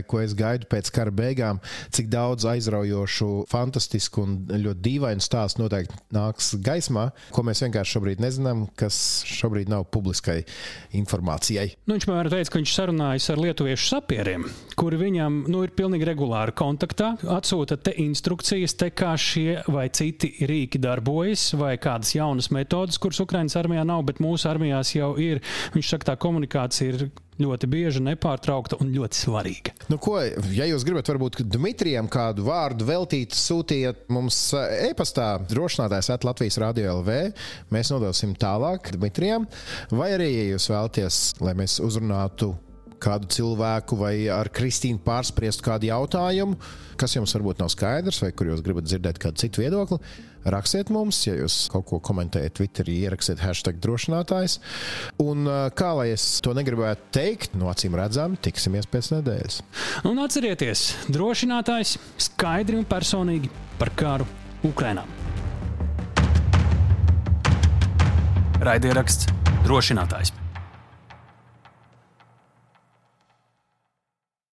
ko es gaidu pēc kara beigām. Cik daudz aizraujošu, fantastisku un ļoti dīvainu stāstu noteikti nāks gaismā, ko mēs vienkārši šobrīd nezinām, kas šobrīd nav publiskai informācijai. Nu, viņš man teica, ka viņš sarunājas ar lietuviešu sapieriem, kuri viņam nu, ir pilnīgi regulāri kontaktā, atsūta te instrukcijas, te kā šie vai citi rīki darbojas, vai kādas jaunas metodas, kuras Ukraiņas armijā nav, bet mūsu armijās jau ir. Viņš saka, tā komunikācija ir ļoti bieža, nepārtraukta un ļoti svarīga. Nu, ko, ja jūs gribat, varbūt Dmitrijam kādu vārdu veltīt, sūtiet mums e-pastā drošinātājs at Latvijas Radio LV. Mēs nodosim tālāk Dmitrijam. Vai arī, ja jūs vēlaties, lai mēs uzrunātu kādu cilvēku vai ar Kristīnu pārspriestu kādu jautājumu, kas jums varbūt nav skaidrs, vai kur jūs gribat dzirdēt kādu citu viedokli, rakstiet mums, ja jūs kaut ko komentējat Twitterī, ierakstiet hashtag drošinātājs. Un kā lai es to negribētu teikt, no acīm redzam, tiksimies pēc nedēļas. Un atcerieties, drošinātājs skaidri un personīgi par karu Ukrainā. Raidieraksts drošinātājs.